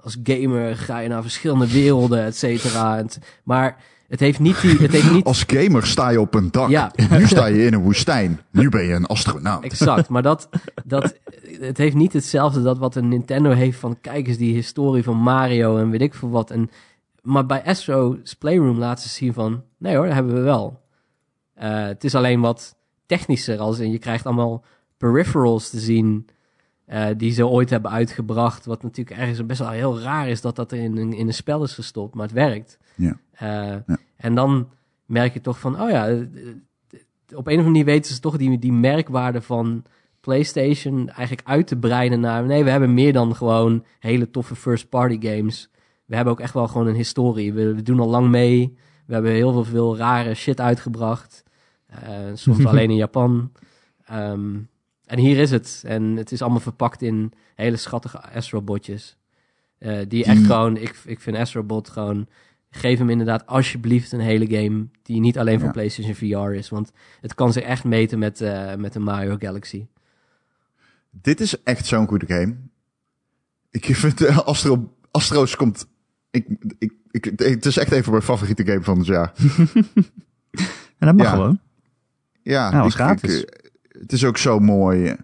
als gamer ga je naar verschillende werelden, et cetera. Maar het heeft niet die... Het heeft niet Als gamer sta je op een dak. Ja. Nu sta je in een woestijn. Nu ben je een astronaut. Exact, maar dat, dat, het heeft niet hetzelfde dat wat een Nintendo heeft van kijk eens die historie van Mario en weet ik veel wat. En, maar bij Astro's Playroom laten ze zien van, nee hoor, dat hebben we wel. Eh, het is alleen wat technischer, als in je krijgt allemaal peripherals te zien eh, die ze ooit hebben uitgebracht. Wat natuurlijk ergens best wel heel raar is dat dat in, een- in een spel is gestopt, maar het werkt. Ja. Eh, En dan merk je toch van, oh ja, eh, op een of andere manier weten ze toch die, die merkwaarde van PlayStation eigenlijk uit te breiden naar. Nee, we hebben meer dan gewoon hele toffe first-party games. We hebben ook echt wel gewoon een historie. We, we doen al lang mee. We hebben heel veel, veel rare shit uitgebracht. Eh, soms alleen in Japan. Ehm, en hier is het. En het is allemaal verpakt in hele schattige Astrobotjes. Eh die echt gewoon, ik, ik vind Astrobot gewoon, geef hem inderdaad alsjeblieft een hele game die niet alleen voor Ja. PlayStation VR is. Want het kan zich echt meten met, eh, met de Mario Galaxy. Dit is echt zo'n goede game. Ik vind eh, Astro, Astro's komt... Ik, ik, ik, het is echt even mijn favoriete game van het jaar. En dat mag Ja. gewoon. Ja, Nou, was ik- gratis. ik, het is ook zo mooi.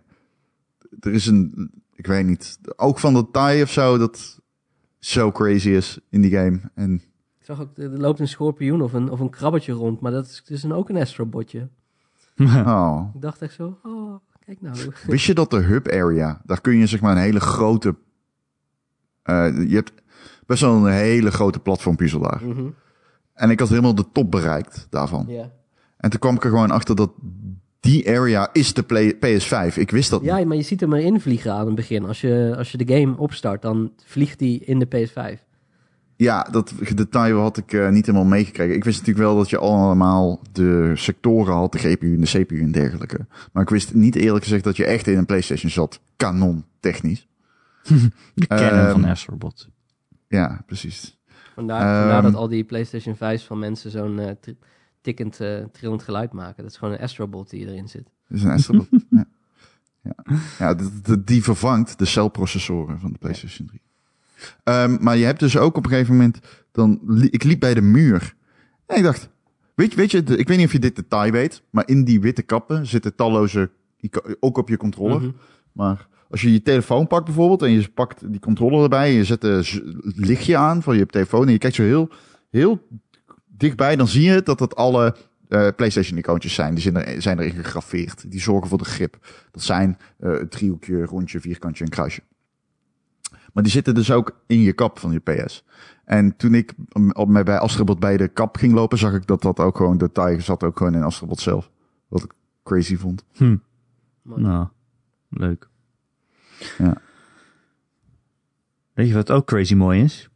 Er is een, ik weet niet, ook van de taai of zo, dat zo crazy is in die game. En Ik zag ook, er loopt een schorpioen of een, of een krabbetje rond, maar dat is dus een, ook een Astrobotje. oh. Ik dacht echt zo, oh, kijk nou. Wist je dat de hub area, daar kun je zeg maar een hele grote, eh, je hebt best wel een hele grote platformpuzzel daar. Mhm. En ik had helemaal de top bereikt daarvan. En toen kwam ik er gewoon achter dat die area is de play, PS5. Ik wist dat niet. ja, maar je ziet hem erin vliegen aan het begin. Als je, als je de game opstart, dan vliegt hij in de PS5. Ja, dat detail had ik eh, niet helemaal meegekregen. Ik wist natuurlijk wel dat je allemaal de sectoren had, de GPU en de CPU en dergelijke. Maar ik wist niet eerlijk gezegd dat je echt in een PlayStation zat. Kanon, technisch. De canon Ehm, van Astrobot. Ja, precies. Vandaar, Ehm. vandaar dat al die PlayStation 5's van mensen zo'n eh, tri- tikkend, eh, trillend geluid maken. Dat is gewoon een Astrobot die erin zit. Dat is een Astrobot. ja. Ja, ja de- de- die vervangt de celprocessoren van de PlayStation 3. Ehm, maar je hebt dus ook op een gegeven moment... Dan, ik liep bij de muur. En ik dacht... Weet je, weet je ik weet niet of je dit detail weet... maar in die witte kappen zitten talloze... Ook op je controller. Mhm. Maar als je je telefoon pakt bijvoorbeeld... en je pakt die controller erbij... en je zet een z- lichtje aan van je telefoon... en je kijkt zo heel, heel dichtbij... dan zie je dat dat alle eh, PlayStation-icoontjes zijn. Die zijn, er, zijn erin gegraveerd. Die zorgen voor de grip. Dat zijn eh een driehoekje, rondje, vierkantje en kruisje. Maar die zitten dus ook in je kap van je PS. En toen ik mm, op mij bij Astrobot bij de kap ging lopen... zag ik dat dat ook gewoon... de taai zat ook gewoon in Astrobot zelf. Wat ik crazy vond. Hm. Nou, leuk. Ja. Weet je wat ook crazy mooi is?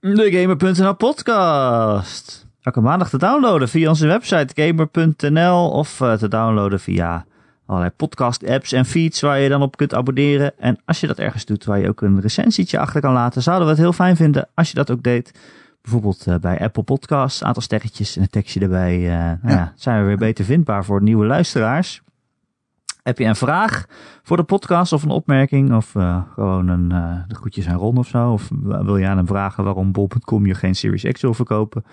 De Gamer.nl podcast. Elke maandag te downloaden via onze website gamer.nl of eh, te downloaden via allerlei podcast apps en feeds waar je dan op kunt abonneren. En als je dat ergens doet waar je ook een recensietje achter kan laten, zouden we het heel fijn vinden als je dat ook deed. Bijvoorbeeld eh, bij Apple Podcasts, aantal sterretjes en een tekstje erbij. eh, nou ja, zijn we weer beter vindbaar voor nieuwe luisteraars. Heb je een vraag voor de podcast of een opmerking of eh, gewoon een eh, de groetjes aan Ron of zo? Of wil je aan hem vragen waarom bol.com je geen Series X wil verkopen?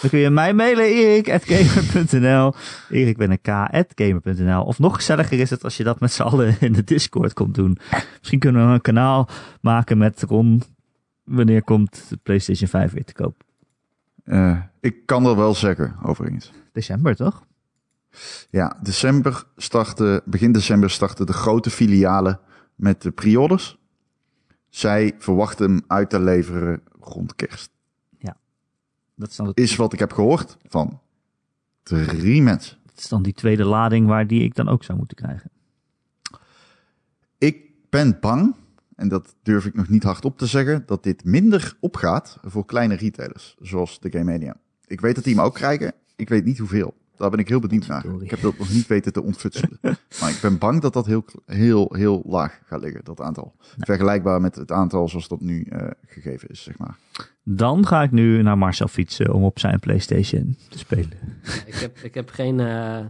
Dan kun je mij mailen erik.gamer.nl Erik ben een k.gamer.nl Of nog gezelliger is het als je dat met z'n allen in de Discord komt doen. Misschien kunnen we een kanaal maken met Ron. Wanneer komt de PlayStation 5 weer te koop? Eh, ik kan er wel zeggen, overigens. December toch? Ja, december starten, begin december starten de grote filialen met de pre-orders. Zij verwachten hem uit te leveren rond kerst. Dat is dan, het, Is wat ik heb gehoord van drie mensen. dat is dan die tweede lading waar die ik dan ook zou moeten krijgen. Ik ben bang, en dat durf ik nog niet hardop te zeggen, dat dit minder opgaat voor kleine retailers, zoals de Game Mania. Ik weet dat die hem ook krijgen. Ik weet niet hoeveel. Daar ben ik heel benieuwd naar. Sorry. Ik heb dat nog niet weten te ontfutselen. maar ik ben bang dat dat heel, heel, heel laag gaat liggen, dat aantal. Vergelijkbaar met het aantal zoals dat nu eh, gegeven is, zeg maar. Dan ga ik nu naar Marcel fietsen om op zijn PlayStation te spelen. ik, heb, ik heb geen, eh,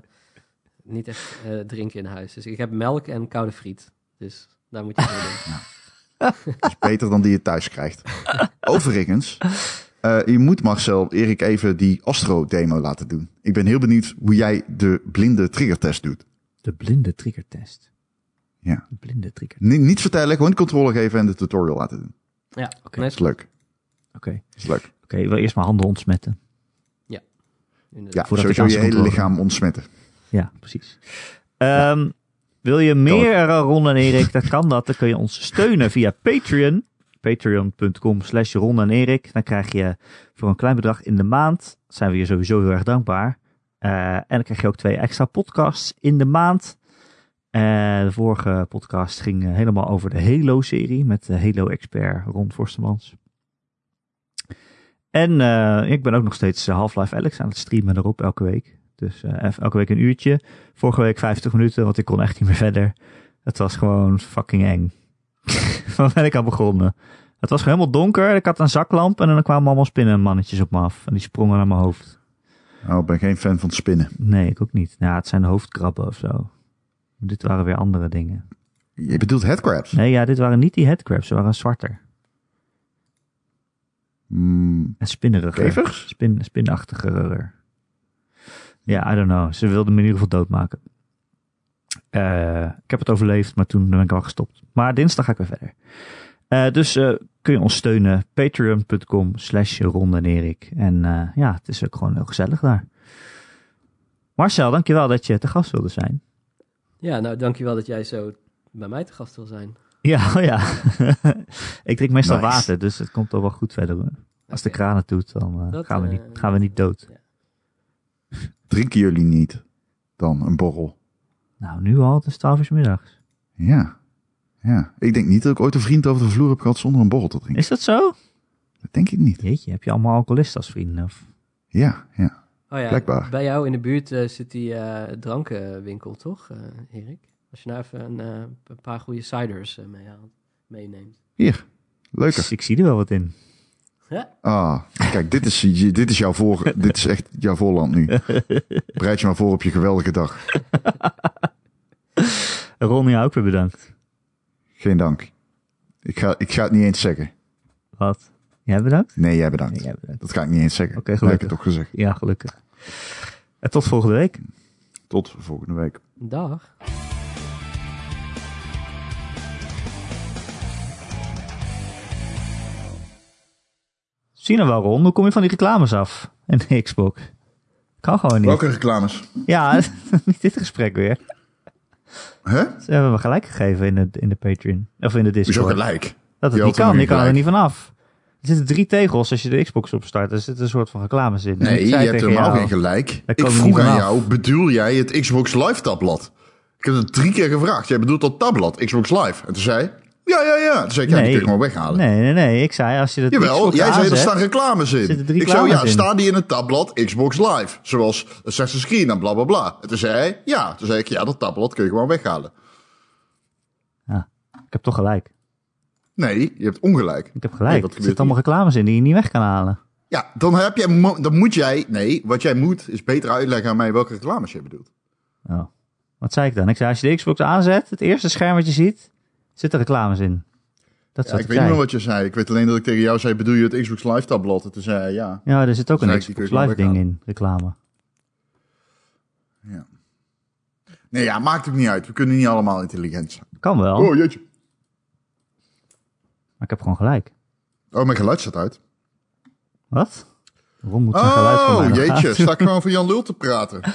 niet echt eh, drinken in huis. Dus ik heb melk en koude friet. Dus daar moet je voor doen. Dat is beter dan die je thuis krijgt. Overigens, eh, je moet Marcel, Erik even die Astro-demo laten doen. Ik ben heel benieuwd hoe jij de blinde triggertest doet. De blinde triggertest. Ja. De blinde trigger. Ni- niet vertellen, gewoon de controle geven en de tutorial laten doen. Ja, Oké. Dat is leuk. Oké. Dat is leuk. Oké, ik wil eerst mijn handen ontsmetten. inderdaad. Ja, Voordat ik sowieso aan je hele lichaam ontsmetten. Ja, precies. Ehm, Wil je meer eh, Ron en Erik? Dan kan dat. Dan kun je ons steunen via Patreon. Patreon.com slash Ron en Erik. Dan krijg je voor een klein bedrag in de maand. Zijn we je sowieso heel erg dankbaar. Eh, en dan krijg je ook twee extra podcasts in de maand. Eh, de vorige podcast ging eh, helemaal over de Halo-serie met de Halo-expert Ron Forstemans. En ik ben ook nog steeds Half-Life Alex aan het streamen erop elke week. Dus elke week een uurtje. Vorige week 50 minuten, want ik kon echt niet meer verder. Het was gewoon fucking eng. Waar ben ik aan begonnen? Het was helemaal donker. Ik had een zaklamp en dan kwamen allemaal spinnenmannetjes op me af. En die sprongen naar mijn hoofd. Oh, ik ben geen fan van spinnen. Nee, ik ook niet. Ja, het zijn hoofdkrabben of zo. Dit waren weer andere dingen. Je bedoelt headcrabs? Nee, ja, dit waren niet die headcrabs. Ze waren zwarter. Mm, En spinneriger. Kevers? Spin, spinachtiger. Ja, I don't know. Ze wilden me in ieder geval doodmaken. Eh, ik heb het overleefd, maar toen ben ik al gestopt. Maar dinsdag ga ik weer verder. Eh, dus eh, kun je ons steunen. Patreon.com slash Ron en Erik. En eh, ja, het is ook gewoon heel gezellig daar. Marcel, dankjewel dat je te gast wilde zijn. Ja, nou dankjewel dat jij zo bij mij te gast wil zijn. Ja, oh ja. ik drink meestal Nice. water, dus het komt al wel goed verder. hoor. Als de kraan het doet, dan Dat, gaan, we niet, gaan we niet dood. drinken jullie niet dan een borrel? Nou, nu al, het is 12 uur middags. Ja. Ja. Ik denk niet dat ik ooit een vriend over de vloer heb gehad zonder een borrel te drinken. Is dat zo? Dat denk ik niet. Jeetje, heb je allemaal alcoholisten als vrienden? Of? Ja, ja. Oh ja, Blijkbaar. bij jou in de buurt eh, zit die eh, drankenwinkel, toch, eh, Erik? Als je nou even een, eh, een paar goede ciders eh, meehaalt, meeneemt. Hier. Leuker. Ik zie er wel wat in. Ah, kijk, dit is, je- dit is jouw voor, dit is echt jouw voorland nu. Bereid je maar voor op je geweldige dag. Ron, jou ook weer bedankt. Geen dank. Ik ga, ik ga het niet eens zeggen. Wat? Jij bedankt? Nee, jij bedankt. Nee, jij bedankt. Dat ga ik niet eens zeggen. Oké, Dat heb ik gelukkig. het toch gezegd. Ja, gelukkig. En tot volgende week. Tot volgende week. Dag. Zie je nou wel, Ron? Hoe kom je van die reclames af? En de Xbox. Kan gewoon niet. Welke reclames? Ja, niet dit gesprek weer. Hè? Ze hebben me gelijk gegeven in de, in de Patreon. Of in de Discord. Hoezo gelijk? Dat het Je niet kan. Je kan er niet vanaf. Er zitten drie tegels als je de Xbox opstart. Er zit een soort van reclames in. Nee, ik je hebt helemaal jou- geen gelijk. Ik vroeg aan jou, bedoel jij het Xbox Live tabblad? Ik heb het drie keer gevraagd. Jij bedoelt dat tabblad, Xbox Live. En toen zei ja, ja, ja. Toen zei ik, ja, die kun je gewoon weghalen. Nee, nee, nee. Ik zei als je de Jawel, Xbox jij zei er staan reclames in. Zitten drie ik zei, ja, reclames in. staan die in het tabblad Xbox Live? Zoals Assassin's Creed en bla bla bla. En toen zei hij, ja. Toen zei ik, ja, dat tabblad kun je gewoon weghalen. Ik heb toch gelijk. Nee, je hebt ongelijk. Ik heb Nee, gelijk. wat er zitten allemaal reclames in die je niet weg kan halen. Ja, dan, heb jij, mo- dan moet jij... Nee, wat jij moet is beter uitleggen aan mij welke reclames je bedoelt. Oh. Wat zei ik dan? Ik zei als je de Xbox aanzet, het eerste scherm wat je ziet, zitten reclames in. Dat Ja, ik weet niet zei. meer wat je zei. Ik weet alleen dat ik tegen jou zei, bedoel je het Xbox Live tabblad? En toen zei hij, ja. Ja, er zit ook Zei een Xbox Live ding in, reclame. ja. Nee, ja, maakt ook niet uit. We kunnen niet allemaal intelligent zijn. Kan wel, Oh, jeetje. maar ik heb gewoon gelijk. Oh, mijn geluid staat uit. Wat? Waarom moet zijn geluid van mij Oh, jeetje. Sta ik gewoon voor Jan Lul te praten.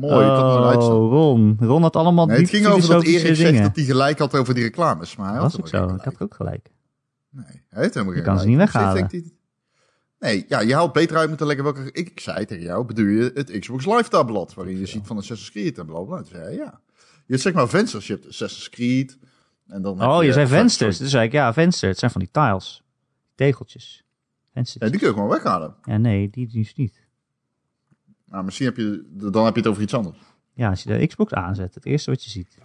Mooi, dat oh, eruit staat. Ron. Ron had allemaal Nee, het ging over dat Erik zegt dingen. dat hij gelijk had over die reclames. Maar hij Dat had was ook zo. Ik had ook gelijk. Nee, hij heeft helemaal geen kan ze niet weghalen. Nee, ja, je haalt beter uit moeten leggen welke... Ik, zei tegen jou, bedoel je het Xbox Live tabblad, waarin je ziet van Assassin's Creed en blablabla. Toen zei ja. Je hebt zeg maar vensters, je hebt Assassin's Creed, En dan Oh, je zei sorry. vensters. Dus zei ik, ja, vensters. Het zijn van die tiles. Tegeltjes. Vensters. Die kun je gewoon weghalen. Ja, nee, die dus niet. Nou, misschien heb je, dan heb je het over iets anders. Ja, als je de Xbox aanzet, het eerste wat je ziet.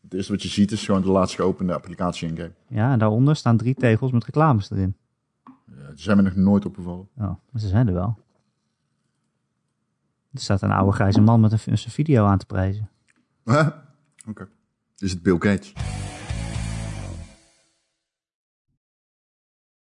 Het eerste wat je ziet is gewoon de laatst geopende applicatie in game. Ja, en daaronder staan drie tegels met reclames erin. Ja, die zijn me nog nooit opgevallen. Oh, maar ze zijn er wel. Er staat een oude grijze man met een, video aan te prijzen. Oké. Is het Bill Gates?